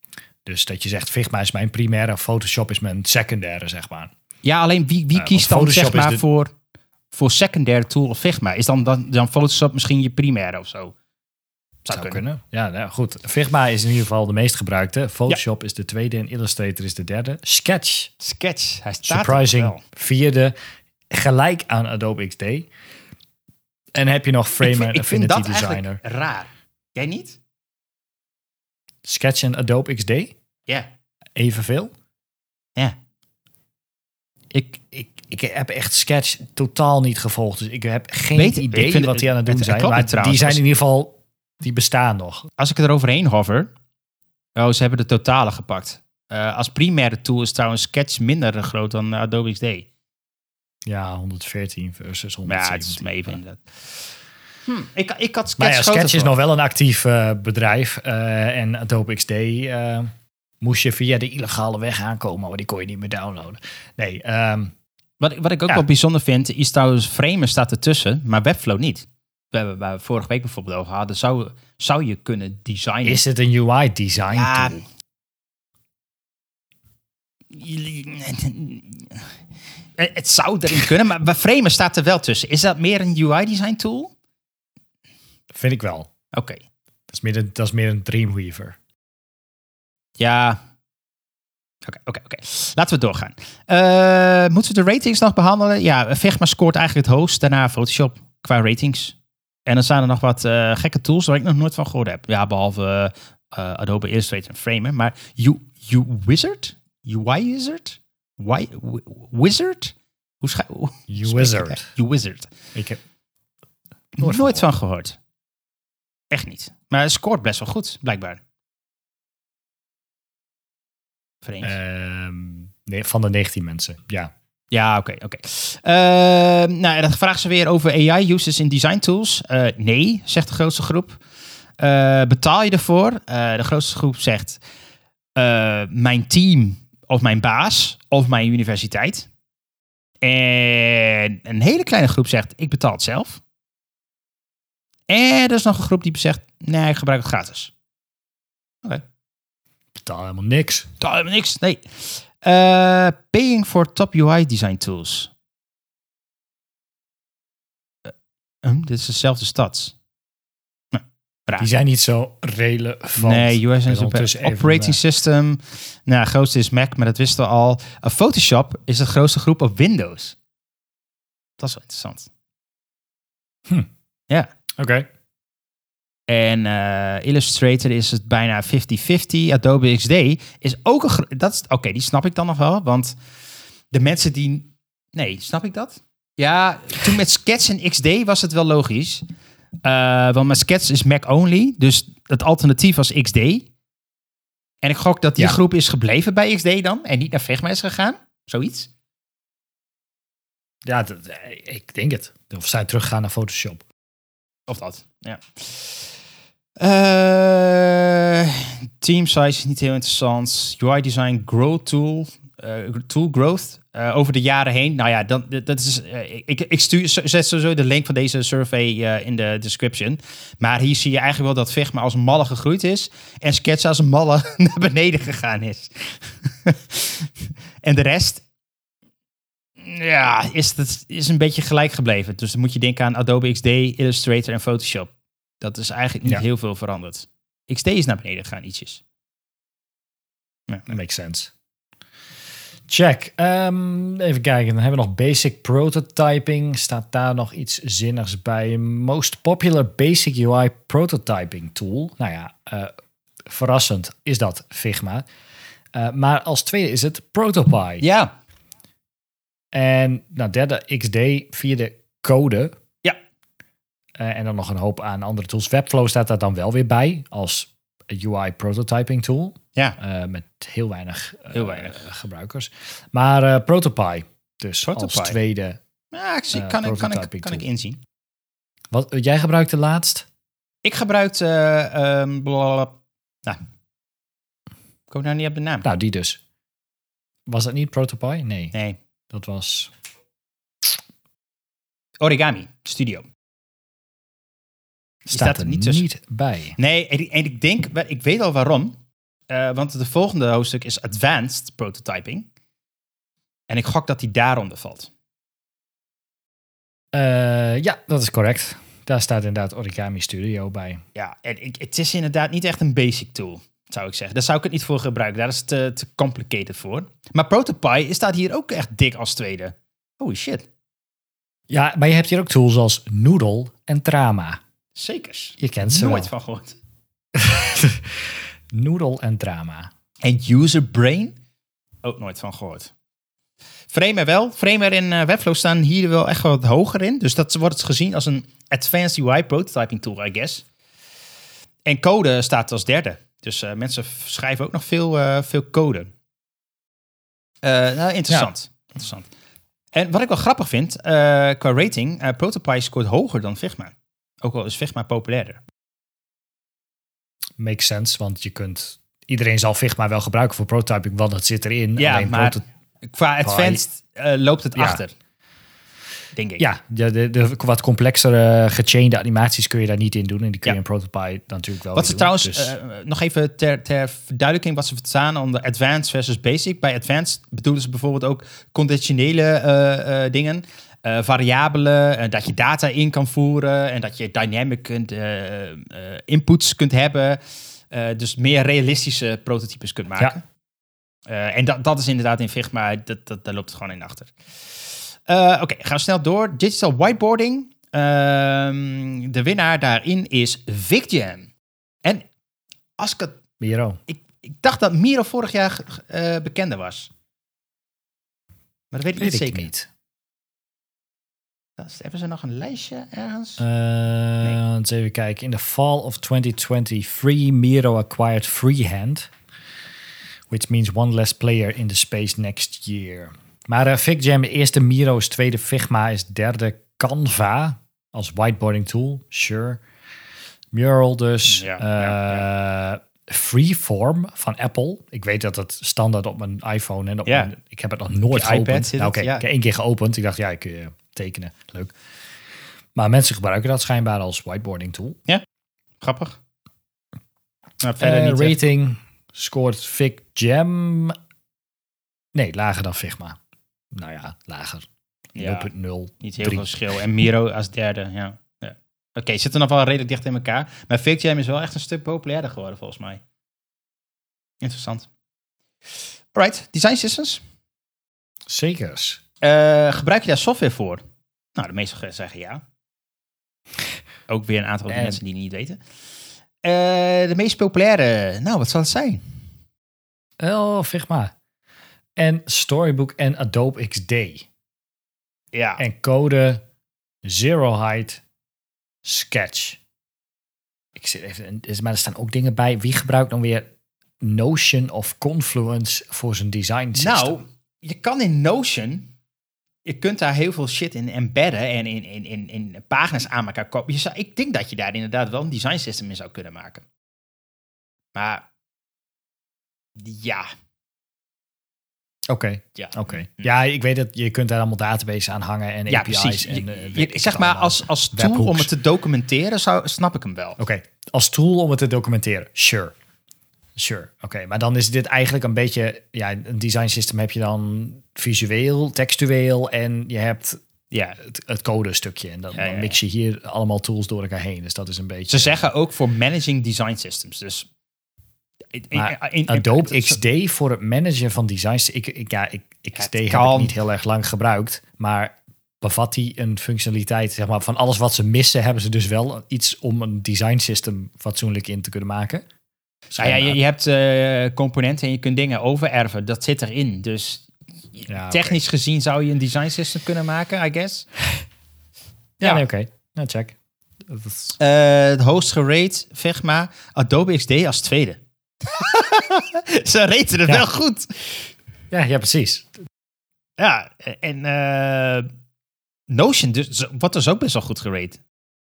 Speaker 1: Dus dat je zegt, Figma is mijn primaire, Photoshop is mijn secundaire, zeg maar.
Speaker 2: Ja, alleen wie, wie kiest dan
Speaker 1: Photoshop
Speaker 2: zeg maar
Speaker 1: de-
Speaker 2: voor, voor secundaire tool of Figma? Is dan, dan, dan Photoshop misschien je primaire of zo?
Speaker 1: Zou kunnen. Ja, nou, goed. Figma is in ieder geval de meest gebruikte. Photoshop is de tweede en Illustrator is de derde. Sketch,
Speaker 2: Sketch, hij staat
Speaker 1: surprising, vierde. Gelijk aan Adobe XD. En heb je nog Frame
Speaker 2: ik vind,
Speaker 1: en
Speaker 2: vind
Speaker 1: Affinity
Speaker 2: dat
Speaker 1: Designer.
Speaker 2: raar. Jij niet?
Speaker 1: Sketch en Adobe XD,
Speaker 2: Ja.
Speaker 1: evenveel.
Speaker 2: Ja.
Speaker 1: Ik, ik, Ik heb echt Sketch totaal niet gevolgd. Dus ik heb geen
Speaker 2: Weet-
Speaker 1: idee
Speaker 2: vind-
Speaker 1: wat die aan het doen
Speaker 2: het-
Speaker 1: zijn. Maar
Speaker 2: trouwens.
Speaker 1: die zijn in ieder geval... Die bestaan nog.
Speaker 2: Als ik er overheen hover... Oh, ze hebben de totale gepakt. Eh, als primaire tool is trouwens Sketch minder groot dan eh, Adobe XD.
Speaker 1: Ja, 114 versus
Speaker 2: Maar ja,
Speaker 1: 117.
Speaker 2: het is me even inderdaad. Hm, ik, ik had Sketch
Speaker 1: Maar ja, Sketch is nog wel een actief eh, bedrijf. eh, en Adobe XD eh, moest je via de illegale weg aankomen, maar die kon je niet meer downloaden. Nee, ehm,
Speaker 2: Wat, ik- wat ik ook
Speaker 1: Ja.
Speaker 2: wel bijzonder vind, is trouwens Framer staat ertussen, maar Webflow niet. We hebben waar we vorige week bijvoorbeeld over hadden, zou, zou je kunnen designen.
Speaker 1: is het een UI design
Speaker 2: Ja.
Speaker 1: tool?
Speaker 2: Het zou erin kunnen, maar Framer staat er wel tussen. Is dat meer een UI design tool?
Speaker 1: Vind ik wel.
Speaker 2: Oké.
Speaker 1: Dat is meer een, dat is meer een Dreamweaver.
Speaker 2: Ja. Oké, oké, oké. Laten we doorgaan. Eh, moeten we de ratings nog behandelen? Ja, Figma scoort eigenlijk het hoogst. Daarna Photoshop qua ratings. En dan staan er nog wat eh, gekke tools waar ik nog nooit van gehoord heb. Ja, behalve eh, Adobe Illustrator en Framer. Maar U, U Wizard? UI Wizard? Why, Wizard? Hoe schrijf je
Speaker 1: Wizard.
Speaker 2: dat? U Wizard.
Speaker 1: Ik heb
Speaker 2: Nooit,
Speaker 1: Nooit
Speaker 2: van gehoord. Echt niet. Maar het scoort best wel goed, blijkbaar. Vreemd.
Speaker 1: ehm, nee, van de 19 mensen. Ja.
Speaker 2: Ja, oké, oké. Eh, nou, dan vragen ze weer over AI-uses in design tools. Eh, nee, zegt de grootste groep. Eh, betaal je ervoor? Eh, de grootste groep zegt mijn team of mijn baas of mijn universiteit. En een hele kleine groep zegt ik betaal het zelf. En er is nog een groep die zegt nee, ik gebruik het gratis.
Speaker 1: Betaal helemaal niks.
Speaker 2: Betaal helemaal niks, nee. Eh, paying for top UI design tools. Eh, hm, dit is dezelfde stats. Nou, raar.
Speaker 1: Die zijn niet zo relevant.
Speaker 2: Nee, US een operating
Speaker 1: eh,
Speaker 2: system. Nou, het grootste is Mac, maar dat wisten we al. Uh, Photoshop is de grootste groep op Windows. Dat is wel interessant.
Speaker 1: Oké.
Speaker 2: En eh, Illustrator is het bijna 50-50. Adobe XD is ook een... Dat is Oké, die snap ik dan nog wel. Want de mensen die... Nee, snap ik dat? Ja, toen met Sketch en XD was het wel logisch. Eh, want met Sketch is Mac only. Dus het alternatief was XD. En ik gok dat die
Speaker 1: Ja.
Speaker 2: groep is gebleven bij XD dan. En niet naar Figma is gegaan. Zoiets.
Speaker 1: Ja, dat- eh, ik denk het. Of zij teruggaan naar Photoshop.
Speaker 2: Of dat, ja. Eh, team size is niet heel interessant. UI design growth tool. eh, tool growth. eh, over de jaren heen. Nou ja, dan, dat is, ik, ik stuur, zet sowieso de link van deze survey in de description. Maar hier zie je eigenlijk wel dat Figma als malle gegroeid is. En Sketch als een malle naar beneden gegaan is. en de rest, ja, is, het is een beetje gelijk gebleven. Dus dan moet je denken aan Adobe XD, Illustrator en Photoshop. Dat is eigenlijk niet
Speaker 1: Ja.
Speaker 2: heel veel veranderd. XD is naar beneden gegaan, ietsjes. Ja.
Speaker 1: Makes sense. Check. Ehm, even kijken. Dan hebben we nog basic prototyping. Staat daar nog iets zinnigs bij? Most popular basic UI prototyping tool. Nou ja, eh, verrassend is dat Figma. Eh, maar als tweede is het Protopie.
Speaker 2: Ja,
Speaker 1: En nou, derde XD, vierde code.
Speaker 2: Ja.
Speaker 1: Eh, en dan nog een hoop aan andere tools. Webflow staat daar dan wel weer bij als UI prototyping tool.
Speaker 2: ja.
Speaker 1: Eh, met heel weinig, eh,
Speaker 2: Heel weinig.
Speaker 1: gebruikers. Maar Protopie, dus
Speaker 2: Protopie.
Speaker 1: als tweede.
Speaker 2: ja ik zie, kan, ik, kan, ik, kan ik inzien.
Speaker 1: Wat jij gebruikte laatst?
Speaker 2: Ik gebruikte... eh ehm, blablabla. nou, ik kom nou niet op de naam.
Speaker 1: Nou, die dus. Was dat niet Protopie? Nee,
Speaker 2: Nee,
Speaker 1: dat was.
Speaker 2: Origami Studio.
Speaker 1: Staat,
Speaker 2: staat
Speaker 1: er niet, bij.
Speaker 2: Nee, en, ik- en ik denk, ik weet al waarom. Eh, want de volgende hoofdstuk is Advanced Prototyping. En ik gok dat die daaronder valt.
Speaker 1: Eh, ja, dat is correct. Daar staat inderdaad Origami Studio bij.
Speaker 2: Ja, en ik, het is inderdaad niet echt een basic tool, zou ik zeggen. Daar zou ik het niet voor gebruiken. Daar is het te, te complicated voor. Maar Protopie staat hier ook echt dik als tweede. Holy shit.
Speaker 1: Ja, maar je hebt hier ook tools als Noodle en Trama.
Speaker 2: Zekers.
Speaker 1: Je kent ze
Speaker 2: Nooit
Speaker 1: wel.
Speaker 2: van gehoord.
Speaker 1: Noodle en Trama.
Speaker 2: En User Brain? Ook nooit van gehoord. Framer wel. Framer en eh, Webflow staan hier wel echt wat hoger in. Dus dat wordt gezien als een advanced UI prototyping tool, I guess. En code staat als derde. Dus eh, mensen schrijven ook nog veel, eh, veel code. Eh, nou, interessant. interessant. En wat ik wel grappig vind, qua rating, Protopie scoort hoger dan Figma. Ook al is Figma populairder.
Speaker 1: Makes sense, want je kunt... Iedereen zal Figma wel gebruiken voor prototyping, want het zit erin.
Speaker 2: Ja,
Speaker 1: Alleen
Speaker 2: maar qua advanced loopt het
Speaker 1: Ja.
Speaker 2: achter. Denk ik.
Speaker 1: ja, de, de, de wat complexere gechainde animaties kun je daar niet in doen. En die kun je in Prototype natuurlijk wel
Speaker 2: Wat ze
Speaker 1: doen.
Speaker 2: trouwens,
Speaker 1: Dus-
Speaker 2: eh, nog even ter, ter verduidelijking, wat ze verstaan onder advanced versus basic. Bij advanced bedoelen ze bijvoorbeeld ook conditionele eh, eh, dingen, eh, variabelen, eh, dat je data in kan voeren en dat je dynamic kunt, eh, eh, inputs kunt hebben. Eh, dus meer realistische prototypes kunt maken. Eh, en dat, dat is inderdaad in Figma, dat, dat, daar loopt het gewoon in achter. Eh, Oké, gaan we snel door. Digital whiteboarding. Ehm, de winnaar daarin is VicJam. En als ik het...
Speaker 1: Miro.
Speaker 2: Ik, ik dacht dat Miro vorig jaar eh bekender was. Maar dat weet ik
Speaker 1: Weet
Speaker 2: niet
Speaker 1: ik
Speaker 2: zeker.
Speaker 1: niet.
Speaker 2: Dat is- Hebben ze nog een lijstje ergens?
Speaker 1: Uh, eens even kijken. In the fall of 2020, Free Miro acquired Freehand. Which means one less player in the space next year. Maar uh, FigJam, eerste Miro is tweede Figma is derde Canva als whiteboarding tool. Sure. Mural dus.
Speaker 2: Ja,
Speaker 1: Eh,
Speaker 2: ja,
Speaker 1: Freeform van Apple. Ik weet dat het standaard op mijn iPhone en op
Speaker 2: Ja.
Speaker 1: mijn, ik heb het nog nooit
Speaker 2: iPad
Speaker 1: geopend. Nou, oké,
Speaker 2: ja.
Speaker 1: ik heb één keer geopend. Ik dacht, ja, ik kun je tekenen. Leuk. Maar mensen gebruiken dat schijnbaar als whiteboarding tool.
Speaker 2: Grappig. Maar verder
Speaker 1: Eh,
Speaker 2: niet echt.
Speaker 1: rating scoort FigJam. Nee, lager dan Figma. Nou ja, lager. 0.0.
Speaker 2: Ja. Niet heel veel verschil. En Miro als derde, ja. ja. Oké, zitten nog wel redelijk dicht in elkaar. Maar FigJam is wel echt een stuk populairder geworden, volgens mij. Interessant. Alright, design systems.
Speaker 1: Zekers.
Speaker 2: Eh, gebruik je daar software voor? Nou, de meeste zeggen ja. Ook weer een aantal
Speaker 1: En-
Speaker 2: mensen die het niet weten. Eh, de meest populaire, nou, wat zal het zijn?
Speaker 1: Oh, Figma. En Storybook en Adobe XD.
Speaker 2: Ja,
Speaker 1: En code Zero Height Sketch. Ik zit even, maar er staan ook dingen bij. Wie gebruikt dan weer Notion of Confluence voor zijn design system?
Speaker 2: nou, je kan in Notion, je kunt daar heel veel shit in embedden en in, in, in, in pagina's aan elkaar zou, ik denk dat je daar inderdaad wel een design system in zou kunnen maken. Maar, ja,
Speaker 1: Oké,
Speaker 2: ja.
Speaker 1: oké. Ja, ik weet dat je kunt daar allemaal databases aan hangen en
Speaker 2: Ja,
Speaker 1: API's.
Speaker 2: precies.
Speaker 1: En, eh,
Speaker 2: je- zeg maar, als, als tool
Speaker 1: Webhooks.
Speaker 2: om het te documenteren, zou, snap ik hem wel.
Speaker 1: Oké, als tool om het te documenteren. Sure. Sure. Oké, maar dan is dit eigenlijk een beetje... Ja, een design system heb je dan visueel, textueel en je hebt
Speaker 2: Ja,
Speaker 1: het, het code stukje. En dan,
Speaker 2: Ja, ja,
Speaker 1: dan mix je hier allemaal tools door elkaar heen. Dus dat is een beetje...
Speaker 2: Ze zeggen ook voor managing design systems. Dus
Speaker 1: Maar Adobe XD voor het managen van designs. Ik, ik, ja, ik, XD heb ik niet heel erg lang gebruikt. Maar bevat die een functionaliteit, zeg maar, van alles wat ze missen, hebben ze dus wel iets om een design system fatsoenlijk in te kunnen maken.
Speaker 2: Nou ja, je, je hebt eh, componenten en je kunt dingen overerven. Dat zit erin. Dus
Speaker 1: Ja,
Speaker 2: technisch gezien zou je een design system kunnen maken, I guess.
Speaker 1: Ja,
Speaker 2: Ja.
Speaker 1: nee, oké. Nou, check.
Speaker 2: Eh, het hoogst gerate, Figma, Adobe XD als tweede. Ze raten het
Speaker 1: Ja.
Speaker 2: wel goed.
Speaker 1: Ja, ja, precies.
Speaker 2: Ja, en eh, Notion dus, wordt dus ook best wel goed gerate.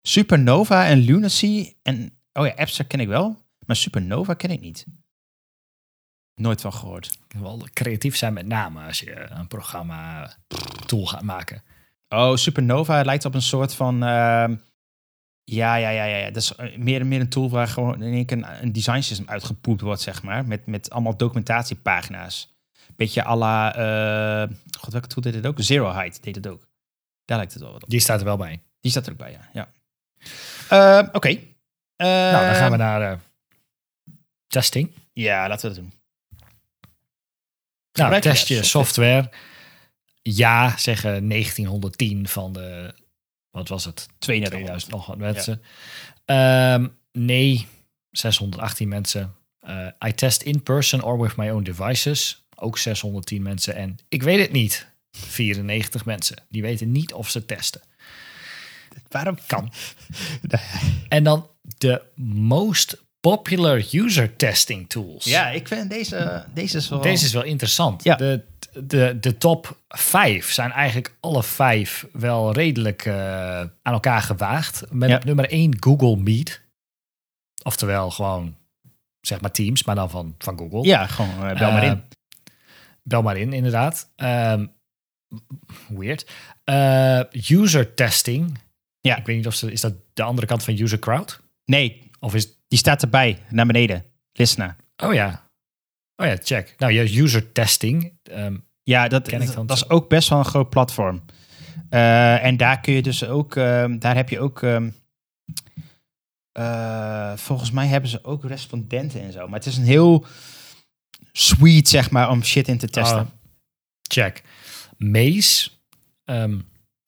Speaker 2: Supernova en Lunacy en... Oh ja, Abstract ken ik wel, maar Supernova ken ik niet. Nooit van gehoord.
Speaker 1: Wel creatief zijn met name als je een programma tool gaat maken.
Speaker 2: Oh, Supernova lijkt op een soort van... ehm, ja, ja, ja, ja. Dat is eh, meer, meer een tool waar gewoon in één keer een, een design system uitgepoept wordt, zeg maar. Met, met allemaal documentatiepagina's. Beetje à la... eh, God, welke tool deed het ook? Zero Height deed het ook. Daar lijkt het wel wat op.
Speaker 1: Die staat er wel bij.
Speaker 2: Die staat er ook bij, ja. ja. Eh, Oké.
Speaker 1: Nou, dan gaan we naar testing.
Speaker 2: Ja, laten we dat doen.
Speaker 1: Nou, test je software. Ja, zeggen 1910 van de, wat was het?
Speaker 2: 3200.
Speaker 1: 2000 nog wat mensen. Ehm, nee, 618 mensen. Eh, I test in person or with my own devices. ook 610 mensen. En ik weet het niet, 94 mensen. Die weten niet of ze testen.
Speaker 2: Waarom
Speaker 1: Kan. En dan de most popular user testing tools.
Speaker 2: Ja, ik vind deze, deze is wel...
Speaker 1: Deze is wel interessant.
Speaker 2: Ja.
Speaker 1: De, de, de top vijf zijn eigenlijk alle vijf wel redelijk eh, aan elkaar gewaagd. Met
Speaker 2: Ja.
Speaker 1: op nummer één Google Meet. Oftewel gewoon, zeg maar Teams, maar dan van, van Google.
Speaker 2: Ja, gewoon eh, bel maar
Speaker 1: Eh,
Speaker 2: in.
Speaker 1: Bel maar in, inderdaad. Ehm, weird. User testing.
Speaker 2: Ja.
Speaker 1: Ik weet niet of ze, is dat de andere kant van user crowd?
Speaker 2: Nee,
Speaker 1: Of is
Speaker 2: die staat erbij, naar beneden. Listener.
Speaker 1: Oh ja. Oh ja, check. Nou ja, user testing. ehm,
Speaker 2: Ja, dat,
Speaker 1: Ken ik
Speaker 2: dat,
Speaker 1: dan
Speaker 2: dat
Speaker 1: zo.
Speaker 2: is ook best wel een groot platform. Eh, en daar kun je dus ook, ehm, daar heb je ook, ehm, eh, volgens mij hebben ze ook respondenten en zo. Maar het is een heel sweet, zeg maar, om shit in te testen.
Speaker 1: Oh, check. Maze.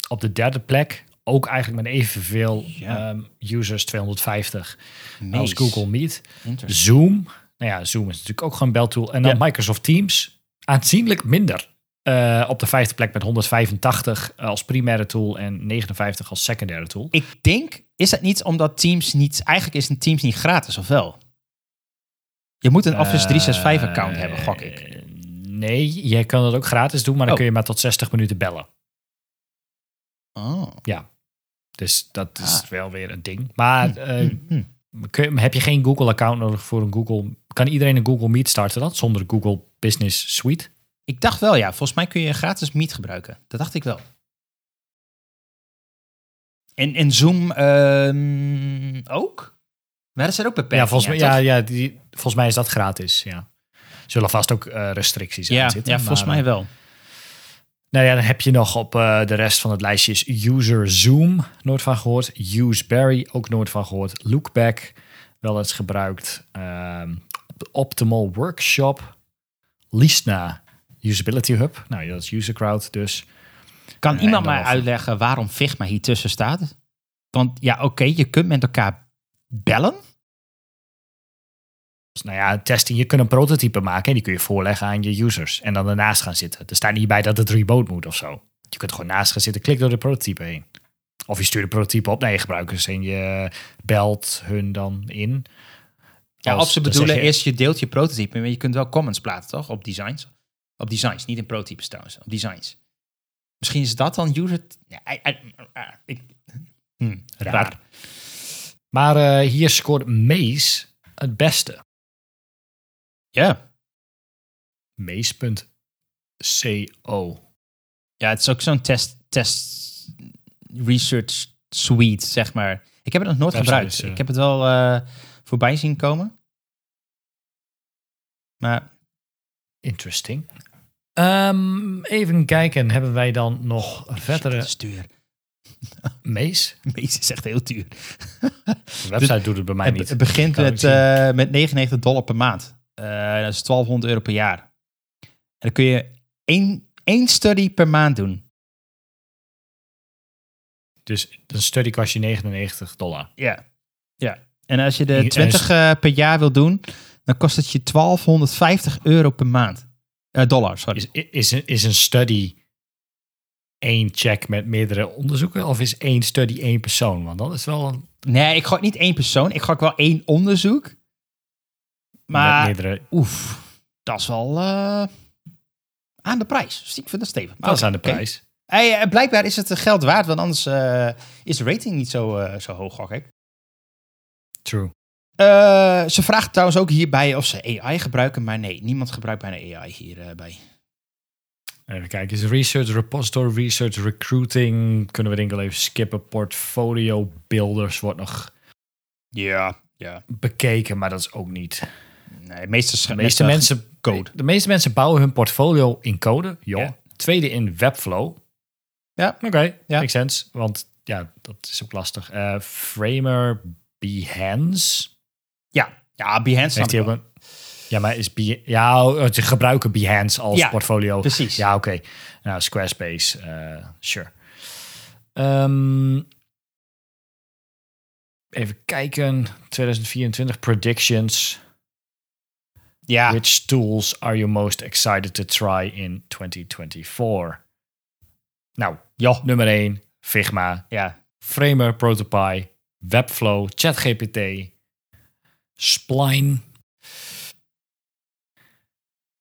Speaker 1: op de derde plek. Ook eigenlijk met evenveel
Speaker 2: Ja.
Speaker 1: ehm, users, 250
Speaker 2: Maze.
Speaker 1: als Google Meet. Zoom. Nou ja, Zoom is natuurlijk ook gewoon een beltool. En dan
Speaker 2: Ja.
Speaker 1: Microsoft Teams. Aanzienlijk minder. Eh, op de vijfde plek met 185 als primaire tool en 59 als secundaire tool.
Speaker 2: Ik denk, is dat niet omdat Teams niet, eigenlijk is een Teams niet gratis, of wel? Je moet een Office 365 account
Speaker 1: Eh,
Speaker 2: hebben, gok ik.
Speaker 1: Nee, je kan dat ook gratis doen, maar dan
Speaker 2: Oh.
Speaker 1: kun je maar tot 60 minuten bellen.
Speaker 2: Oh.
Speaker 1: Dus dat is
Speaker 2: Ah.
Speaker 1: wel weer een ding. Maar eh,
Speaker 2: Hm, hm.
Speaker 1: kun heb je geen Google-account nodig voor een Google... Kan iedereen een Google Meet starten dan, zonder Google Business Suite?
Speaker 2: Ik dacht wel, ja. Volgens mij kun je gratis Meet gebruiken. Dat dacht ik wel. En, en Zoom ehm, ook? Maar er zijn ook beperkingen.
Speaker 1: ja, volgens mij, ja, ja die, volgens mij is dat gratis, ja. Zullen vast ook eh, restricties aan
Speaker 2: ja,
Speaker 1: zitten.
Speaker 2: ja, volgens
Speaker 1: maar,
Speaker 2: mij wel.
Speaker 1: Nou ja, dan heb je nog op eh, de rest van het lijstje is User Zoom, nooit van gehoord. Useberry, ook nooit van gehoord. Lookback, wel eens gebruikt. Ehm, Optimal Workshop. Lisna, Usability Hub. Nou, ja, dat is User Crowd dus.
Speaker 2: Kan iemand mij uitleggen waarom Figma hier tussen staat? Want ja, oké, je kunt met elkaar bellen.
Speaker 1: Dus, nou ja, testing, je kunt een prototype maken en die kun je voorleggen aan je users. En dan ernaast gaan zitten. Er staat niet bij dat het remote moet of zo. Je kunt er gewoon naast gaan zitten, klik door de prototype heen. Of je stuurt de prototype op naar je gebruikers en je belt hun dan in.
Speaker 2: Ja,
Speaker 1: Als-
Speaker 2: of ze bedoelen
Speaker 1: je-
Speaker 2: is je deelt je prototype, maar je kunt wel comments plaatsen, toch? Op designs. Op designs, niet in prototypes trouwens. Op designs. Misschien is dat dan user... Ja, I- I- uh. Hm,
Speaker 1: Raar. Maar eh, hier scoort Maze het beste.
Speaker 2: Ja.
Speaker 1: Maze.co.
Speaker 2: Ja, het is ook zo'n test, test research suite, zeg maar. Ik heb het nog nooit
Speaker 1: Website
Speaker 2: gebruikt.
Speaker 1: is, eh,
Speaker 2: Ik heb het wel eh, voorbij zien komen. Maar
Speaker 1: Interesting. Ehm, even kijken, hebben wij dan nog verdere
Speaker 2: is duur.
Speaker 1: Maze?
Speaker 2: Meest is echt heel duur.
Speaker 1: De website doet het bij mij
Speaker 2: Het,
Speaker 1: niet.
Speaker 2: het begint met, eh, met 99 dollar per maand. Eh, dat is 1200 euro per jaar. En dan kun je één, één study per maand doen.
Speaker 1: Dus een study kost je 99 dollar.
Speaker 2: Ja. ja. En als je de
Speaker 1: En- en
Speaker 2: 20 eh, per jaar wil doen, dan kost het je 1250 euro per maand. Eh, dollar, sorry.
Speaker 1: Is, is, een- is een study één check met meerdere onderzoeken? Of is één study één persoon? Want dat is wel een
Speaker 2: Nee, ik gok niet één persoon. Ik gok wel één onderzoek. Maar, oef, dat is wel eh, aan de prijs. Dus ik vind dat stevig. Maar
Speaker 1: Dat is aan de prijs.
Speaker 2: Hey, eh, blijkbaar is het geld waard, want anders eh, is de rating niet zo, zo hoog, gok ik.
Speaker 1: True.
Speaker 2: Ze vraagt trouwens ook hierbij of ze AI gebruiken, maar nee, niemand gebruikt bijna AI hierbij.
Speaker 1: Even kijken. Is research, repository, research, recruiting. Kunnen we denk ik wel even skippen. Portfolio builders wordt nog
Speaker 2: Ja, ja.
Speaker 1: bekeken, maar dat is ook niet.
Speaker 2: Nee,
Speaker 1: De meeste mensen,
Speaker 2: code.
Speaker 1: De meeste mensen bouwen hun portfolio in code. Joh.
Speaker 2: Ja.
Speaker 1: Tweede in Webflow.
Speaker 2: Ja.
Speaker 1: Oké,
Speaker 2: Ja.
Speaker 1: makes sense. Want ja, dat is ook lastig. Eh, Framer Behance.
Speaker 2: Ja, ja Behance
Speaker 1: Heeft ook een... Ja, maar is Be ja, oh, ze gebruiken Behance als
Speaker 2: Ja,
Speaker 1: portfolio.
Speaker 2: precies.
Speaker 1: Ja, oké. Nou, Squarespace, eh, sure. Ehm, even kijken. 2024 predictions.
Speaker 2: Ja,
Speaker 1: Which tools are you most excited to try in 2024? Nou,
Speaker 2: ja,
Speaker 1: nummer 1, Figma.
Speaker 2: ja.
Speaker 1: Framer, Protopie, Webflow, ChatGPT, Spline.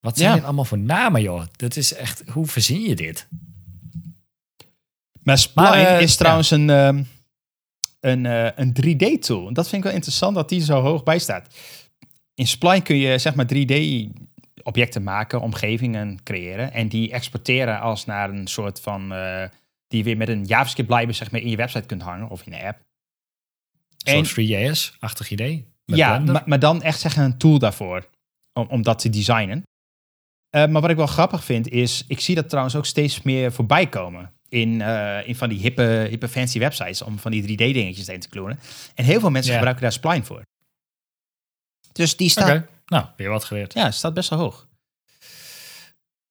Speaker 1: Wat zijn
Speaker 2: Ja.
Speaker 1: dit allemaal voor namen, joh? Dat is echt, hoe verzin je dit?
Speaker 2: Maar Spline
Speaker 1: Maar, eh,
Speaker 2: is trouwens een, ehm, een, eh, een 3D-tool. Dat vind ik wel interessant dat die zo hoog bij staat. In Spline kun je zeg maar 3D-objecten maken, omgevingen creëren. En die exporteren als naar een soort van... eh, die je weer met een JavaScript-library zeg maar, in je website kunt hangen of in een app.
Speaker 1: Zo'n
Speaker 2: En-
Speaker 1: 3JS-achtig idee.
Speaker 2: Ja, maar, maar dan echt zeggen een tool daarvoor. Om, om dat te designen. Eh, maar wat ik wel grappig vind is, ik zie dat trouwens ook steeds meer voorbij komen. In, eh, in van die hippe, hippe fancy websites om van die 3D dingetjes erin te klonen. En heel veel mensen
Speaker 1: Ja.
Speaker 2: gebruiken daar Spline voor. Dus die staat,
Speaker 1: nou, weer wat geleerd.
Speaker 2: ja, staat best wel hoog.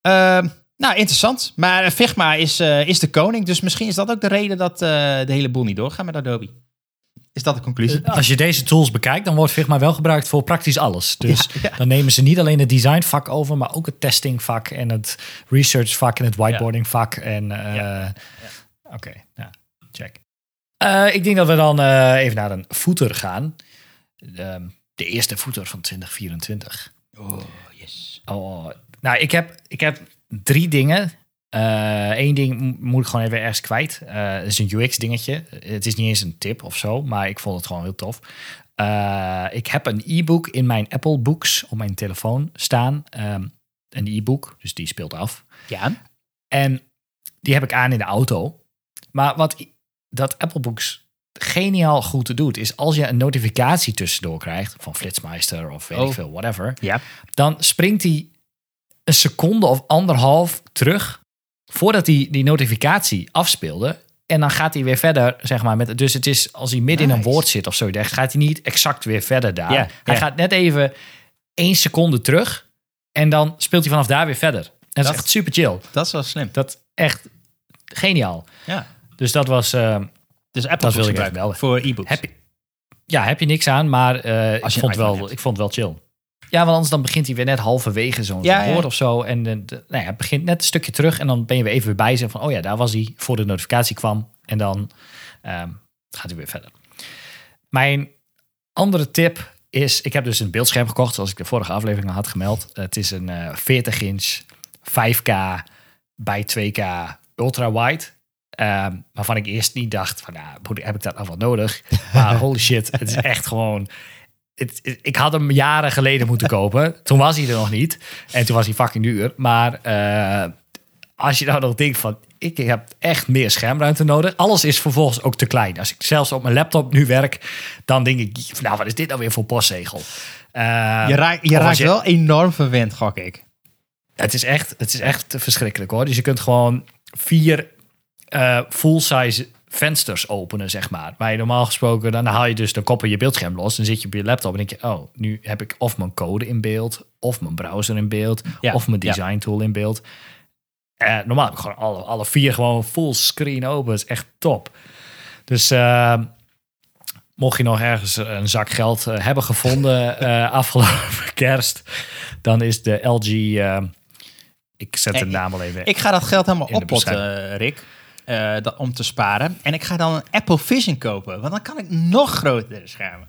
Speaker 2: Ehm, nou, interessant. Maar Figma is, eh, is de koning. Dus misschien is dat ook de reden dat eh, de hele boel niet doorgaat met Adobe. Is dat de conclusie?
Speaker 1: Als je deze tools bekijkt, dan wordt Figma wel gebruikt voor praktisch alles. Dus
Speaker 2: Ja, ja.
Speaker 1: dan nemen ze niet alleen het designvak over, maar ook het testingvak en het researchvak en het whiteboardingvak. En eh,
Speaker 2: Ja.
Speaker 1: oké, ja, check. Eh, ik denk dat we dan eh, even naar een footer gaan. Ehm, de eerste footer van 2024.
Speaker 2: Oh, yes.
Speaker 1: Oh, nou, ik heb, ik heb drie dingen. Eén ding m- moet ik gewoon even ergens kwijt. Eh, Het is een UX-dingetje. Het is niet eens een tip of zo, maar ik vond het gewoon heel tof. Eh, ik heb een e-book in mijn Apple Books op mijn telefoon staan. Ehm, een e-book, dus die speelt af.
Speaker 2: Ja.
Speaker 1: En die heb ik aan in de auto. Maar wat dat Apple Books geniaal goed doet, is als je een notificatie tussendoor krijgt van Flitsmeister of weet
Speaker 2: Oh.
Speaker 1: ik veel, whatever,
Speaker 2: Ja.
Speaker 1: dan springt hij een seconde of anderhalf terug voordat hij die notificatie afspeelde. En dan gaat hij weer verder, zeg maar. Met, dus het is als hij midden in een woord zit of zo, dan gaat hij niet exact weer verder daar.
Speaker 2: Ja,
Speaker 1: hij
Speaker 2: ja.
Speaker 1: gaat net even één seconde terug en dan speelt hij vanaf daar weer verder. En dat,
Speaker 2: Dat-
Speaker 1: is echt super chill.
Speaker 2: Dat is wel slim.
Speaker 1: Dat is echt geniaal.
Speaker 2: Ja.
Speaker 1: Dus dat was. eh,
Speaker 2: Dus Apple
Speaker 1: Dat wil ik
Speaker 2: gebruiken
Speaker 1: even
Speaker 2: voor e-books.
Speaker 1: heb je, ja, heb je niks aan, maar eh, ik, vond wel,
Speaker 2: hebt.
Speaker 1: ik vond het wel chill. Ja, want anders dan begint hij weer net halverwege zo'n
Speaker 2: Ja,
Speaker 1: woord of zo. En de, de- nou ja, het begint net een stukje terug en dan ben je weer even weer bij zijn van, oh ja, daar was hij voor de notificatie kwam. En dan ehm, gaat hij weer verder. Mijn andere tip is, ik heb dus een beeldscherm gekocht, zoals ik de vorige aflevering al had gemeld. Het is een eh 40 inch 5K bij 2K ultra Ehm, waarvan ik eerst niet dacht van, nou, moet- heb ik dat nou wel nodig? Maar holy shit, het is echt gewoon... Het, het- ik had hem jaren geleden moeten kopen. Toen was hij er nog niet. En toen was hij fucking duur. Maar eh, als je nou nog denkt van... Ik heb echt meer schermruimte nodig. Alles is vervolgens ook te klein. Als ik zelfs op mijn laptop nu werk... dan denk ik, nou, wat is dit nou weer voor postzegel? Eh,
Speaker 2: Je, raakt, je raakt
Speaker 1: je-
Speaker 2: wel enorm verwend, gok ik.
Speaker 1: het is echt, het is echt verschrikkelijk hoor. Dus je kunt gewoon vier eh, full-size vensters openen, zeg maar. Waar je normaal gesproken, dan haal je dus, dan koppel je beeldscherm los. Dan zit je op je laptop en denk je, oh, nu heb ik of mijn code in beeld, of mijn browser in beeld,
Speaker 2: Ja,
Speaker 1: of mijn
Speaker 2: ja.
Speaker 1: design tool in beeld. Eh, normaal heb ik gewoon alle, alle vier gewoon full screen open. Dat is echt top. Dus eh, mocht je nog ergens een zak geld hebben gevonden afgelopen kerst, dan is de LG. ik zet de naam al even.
Speaker 2: Ik ga dat geld helemaal
Speaker 1: de
Speaker 2: oppotten, Rick. Eh, dat, om te sparen. En ik ga dan een Apple Vision kopen. Want dan kan ik nog grotere schermen.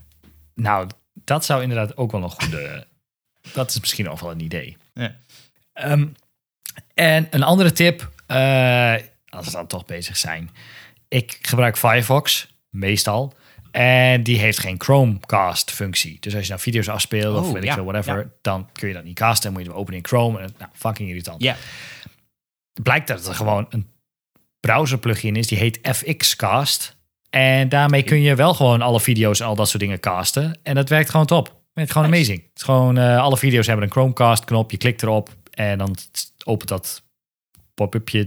Speaker 1: Nou, dat zou inderdaad ook wel een goede. dat is misschien ook wel een idee.
Speaker 2: Ja.
Speaker 1: Ehm, en een andere tip, eh, als we dan toch bezig zijn. Ik gebruik Firefox, meestal. En die heeft geen Chromecast-functie. Dus als je nou video's afspeelt of
Speaker 2: Oh,
Speaker 1: weet ik veel, whatever,
Speaker 2: ja.
Speaker 1: dan kun je dat niet casten. Dan moet je hem openen in Chrome. En, nou, fucking irritant.
Speaker 2: Ja.
Speaker 1: Blijkt dat er gewoon een browser-plugin is, die heet FXcast. En daarmee kun je wel gewoon alle video's en al dat soort dingen casten. En dat werkt gewoon top. Het werkt gewoon
Speaker 2: Nice.
Speaker 1: amazing. Het is gewoon, eh, alle video's hebben een Chromecast-knop. Je klikt erop en dan opent dat pop-upje.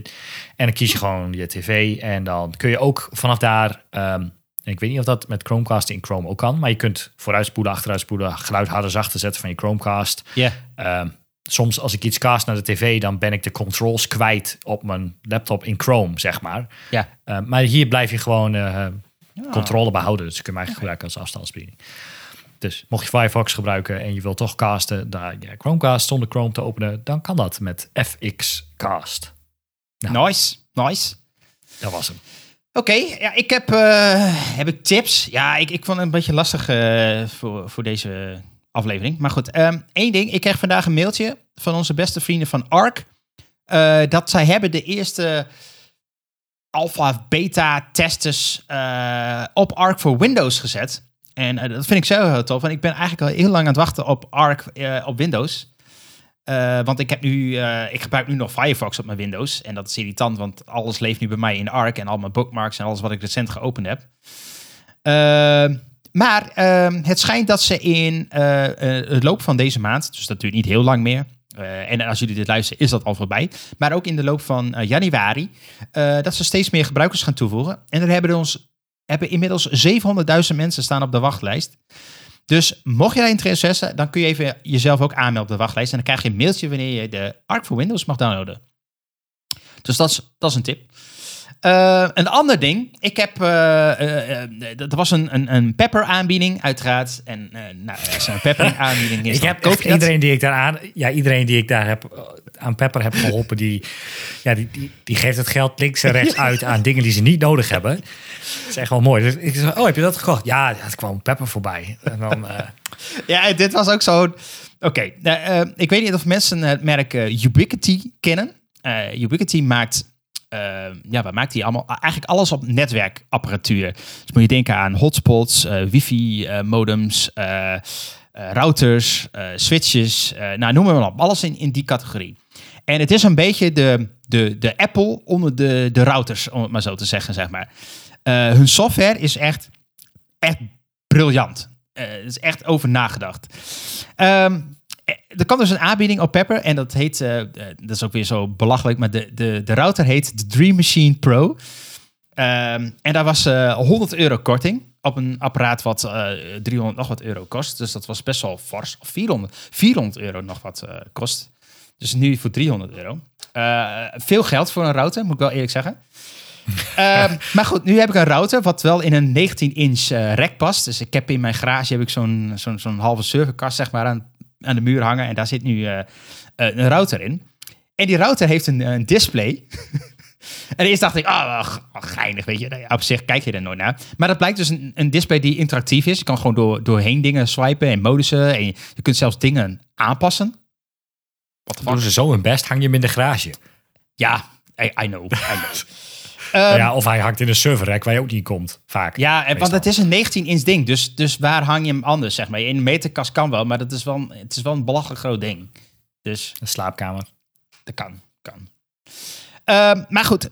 Speaker 1: En dan kies je gewoon je tv. En dan kun je ook vanaf daar... ehm, ik weet niet of dat met Chromecast in Chrome ook kan. Maar je kunt vooruitspoelen, achteruitspoelen, geluid harder, zachter zetten van je Chromecast.
Speaker 2: Ja.
Speaker 1: Ehm, soms als ik iets cast naar de tv, dan ben ik de controls kwijt op mijn laptop in Chrome, zeg maar.
Speaker 2: Ja.
Speaker 1: Eh, maar hier blijf je gewoon eh,
Speaker 2: Ah.
Speaker 1: controle behouden. Dus je kunt hem eigenlijk gebruiken als afstandsbediening. Dus mocht je Firefox gebruiken en je wilt toch casten, daar je Chromecast zonder Chrome te openen, dan kan dat met FX Cast. Nou.
Speaker 2: Nice, nice.
Speaker 1: Dat was hem.
Speaker 2: Oké, ja, ik heb, eh, heb ik tips. Ja, ik, ik vond het een beetje lastig voor, voor deze aflevering. Maar goed, ehm, één ding. Ik kreeg vandaag een mailtje van onze beste vrienden van ARC. eh, dat zij hebben de eerste alpha, beta testers eh, op ARC voor Windows gezet. En eh, dat vind ik zo heel tof. Want ik ben eigenlijk al heel lang aan het wachten op ARC op Windows. Want ik, heb nu, ik gebruik nu nog Firefox op mijn Windows. En dat is irritant, want alles leeft nu bij mij in ARC. En al mijn bookmarks en alles wat ik recent geopend heb. Maar ehm, het schijnt dat ze in eh, eh, het loop van deze maand, dus dat duurt niet heel lang meer. eh, en als jullie dit luisteren, is dat al voorbij. Maar ook in de loop van januari, dat ze steeds meer gebruikers gaan toevoegen. En er hebben, ons, hebben inmiddels 700.000 mensen staan op de wachtlijst. Dus mocht je interesse hebben, dan kun je even jezelf ook aanmelden op de wachtlijst. En dan krijg je een mailtje wanneer je de Arc voor Windows mag downloaden. Dus dat is, dat is een tip. Eh, een ander ding. Ik heb. eh, eh, er was een, een, een pepper aanbieding, uiteraard. En nou, als er een pepper aanbieding is,
Speaker 1: ik heb
Speaker 2: dat.
Speaker 1: iedereen die ik daar aan, ja, iedereen die ik daar heb aan Pepper heb geholpen, die, ja, die, die, die geeft het geld links en rechts uit aan dingen die ze niet nodig hebben. Dat is echt wel mooi. Dus ik zeg, oh, heb je dat gekocht? Ja, het kwam Pepper voorbij. En dan,
Speaker 2: Ja, dit was ook zo'n. Oké, nou, ik weet niet of mensen het merk eh, Ubiquity kennen. Ubiquity maakt. Eh, ja, wat maakt die allemaal? Eigenlijk alles op netwerkapparatuur. Dus moet je denken aan hotspots, eh, wifi-modems, eh, eh, routers, switches. nou, noem maar op. Alles in, in die categorie. En het is een beetje de, de, de Apple onder de, de routers, om het maar zo te zeggen, zeg maar. Hun software is echt, echt briljant. Er is echt over nagedacht. Ehm, eh, er kan dus een aanbieding op Pepper en dat heet, eh, eh, dat is ook weer zo belachelijk, maar de, de, de router heet de Dream Machine Pro. Ehm, en daar was eh 100 euro korting op een apparaat wat eh 300 nog wat euro kost. Dus dat was best wel fors. Of 400, 400 euro nog wat eh, kost. Dus nu voor 300 euro. Eh, veel geld voor een router, moet ik wel eerlijk zeggen. Ehm, maar goed, nu heb ik een router wat wel in een 19-inch eh rek past. Dus ik heb in mijn garage heb ik zo'n zo'n zo'n halve serverkast zeg maar aan, aan de muur hangen. En daar zit nu eh, eh, een router in. En die router heeft een, een display. en eerst dacht ik, ah, oh, geinig, weet je. Nou ja, Op zich kijk je er nooit naar. Maar dat blijkt dus een, een display die interactief is. Je kan gewoon door, doorheen dingen swipen en modussen. En je, je kunt zelfs dingen aanpassen. Wat
Speaker 1: doen ze zo hun best, hang je hem in de garage.
Speaker 2: Ja, I, I know, I know. Ehm,
Speaker 1: ja, of hij hangt in een serverrek waar je ook niet komt, vaak.
Speaker 2: Ja, want het is een 19-inch ding. Dus, dus waar hang je hem anders, zeg maar? In een meterkast kan wel, maar dat is wel, een- het is wel een belachelijk groot ding. Dus
Speaker 1: Een slaapkamer.
Speaker 2: dat kan, kan. Ehm, maar goed,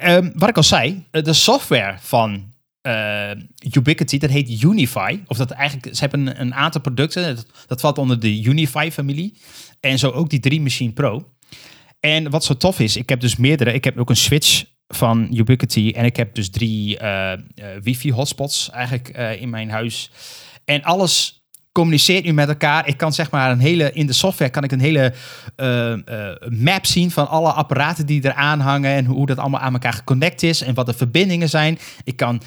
Speaker 2: eh, ehm, wat ik al zei, eh, de software van eh, Ubiquity, dat heet Unify. Of dat eigenlijk, ze hebben een, een aantal producten, dat, dat valt onder de Unify-familie. En zo ook die Dream Machine Pro. En wat zo tof is, ik heb dus meerdere. Ik heb ook een switch van Ubiquity en ik heb dus drie eh, eh, wifi hotspots eigenlijk eh, in mijn huis. En alles communiceert nu met elkaar. Ik kan zeg maar een hele, in de software kan ik een hele map zien van alle apparaten die eraan hangen en hoe dat allemaal aan elkaar geconnect is en wat de verbindingen zijn. Ik kan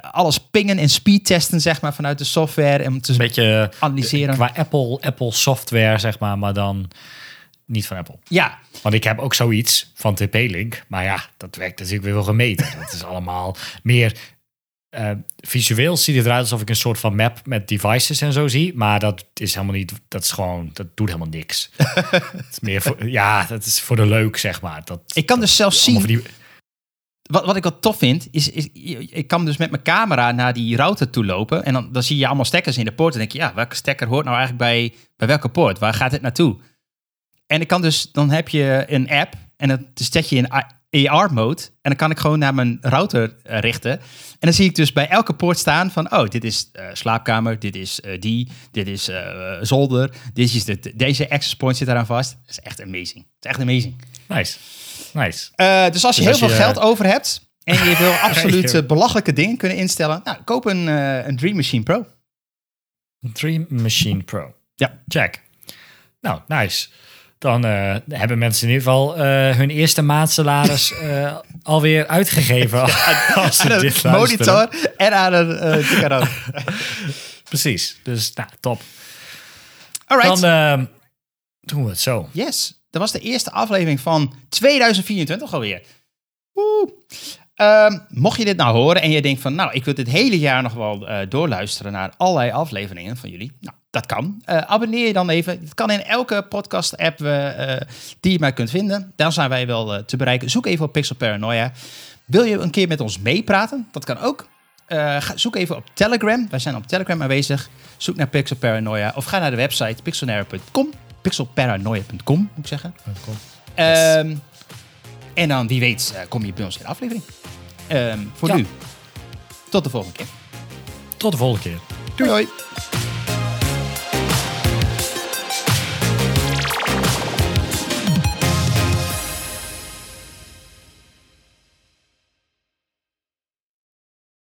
Speaker 2: alles pingen en speed testen zeg maar vanuit de software en te
Speaker 1: Een beetje
Speaker 2: analyseren.
Speaker 1: qua Apple, Apple software, zeg maar, maar dan niet van Apple.
Speaker 2: Ja,
Speaker 1: Want ik heb ook zoiets van TP-Link. Maar ja, dat werkt natuurlijk weer wel gemeten. Dat is allemaal meer... eh, visueel ziet het eruit alsof ik een soort van map met devices en zo zie. Maar dat is helemaal niet... Dat is gewoon... Dat doet helemaal niks. het is meer voor, ja, dat is voor de leuk, zeg maar. Dat,
Speaker 2: ik kan dus zelfs zien
Speaker 1: die-
Speaker 2: Wat, wat ik wat tof vind, is, is ik kan dus met mijn camera naar die router toe lopen. En dan, dan zie je allemaal stekkers in de poort. En denk je, ja, welke stekker hoort nou eigenlijk bij, bij welke poort? Waar gaat het naartoe? En ik kan dus, dan heb je een app en dan zet je in AR-mode. En dan kan ik gewoon naar mijn router eh, richten. En dan zie ik dus bij elke poort staan van, oh, dit is eh, slaapkamer, dit is eh, die, dit is zolder, dit is de, deze access point zit eraan vast. Dat is echt amazing. Het is echt amazing.
Speaker 1: Nice. Nice.
Speaker 2: Dus als je
Speaker 1: Dus
Speaker 2: heel
Speaker 1: als
Speaker 2: veel
Speaker 1: je-
Speaker 2: geld over hebt en je wil absoluut belachelijke dingen kunnen instellen, nou, koop een, een Dream Machine Pro.
Speaker 1: Dream Machine Pro.
Speaker 2: Ja.
Speaker 1: Check. Nou, nice. Dan eh, hebben mensen in ieder geval eh, hun eerste maandsalaris eh alweer uitgegeven. als ze
Speaker 2: Aan
Speaker 1: dit
Speaker 2: een
Speaker 1: luisteren.
Speaker 2: monitor en aan een uh,
Speaker 1: precies. Dus nou, top.
Speaker 2: Alright.
Speaker 1: Dan ehm, doen we het zo.
Speaker 2: Yes, dat was de eerste aflevering van 2024 alweer. Woe. Ehm, mocht je dit nou horen en je denkt van, nou, ik wil dit hele jaar nog wel eh, doorluisteren naar allerlei afleveringen van jullie. Nou, dat kan. Eh, abonneer je dan even. Het kan in elke podcast-app eh, die je maar kunt vinden. Daar zijn wij wel te bereiken. Zoek even op Pixel Paranoia. Wil je een keer met ons meepraten? Dat kan ook. Ga- zoek even op Telegram. Wij zijn op Telegram aanwezig. Zoek naar Pixel Paranoia. Of ga naar de website pixelparanoia.com. Pixelparanoia.com, moet ik zeggen. Ehm, en dan, wie weet, kom je bij ons in de aflevering. Ehm, voor
Speaker 1: Ja.
Speaker 2: nu, tot de volgende keer.
Speaker 1: Tot de volgende keer.
Speaker 2: Doei. doei.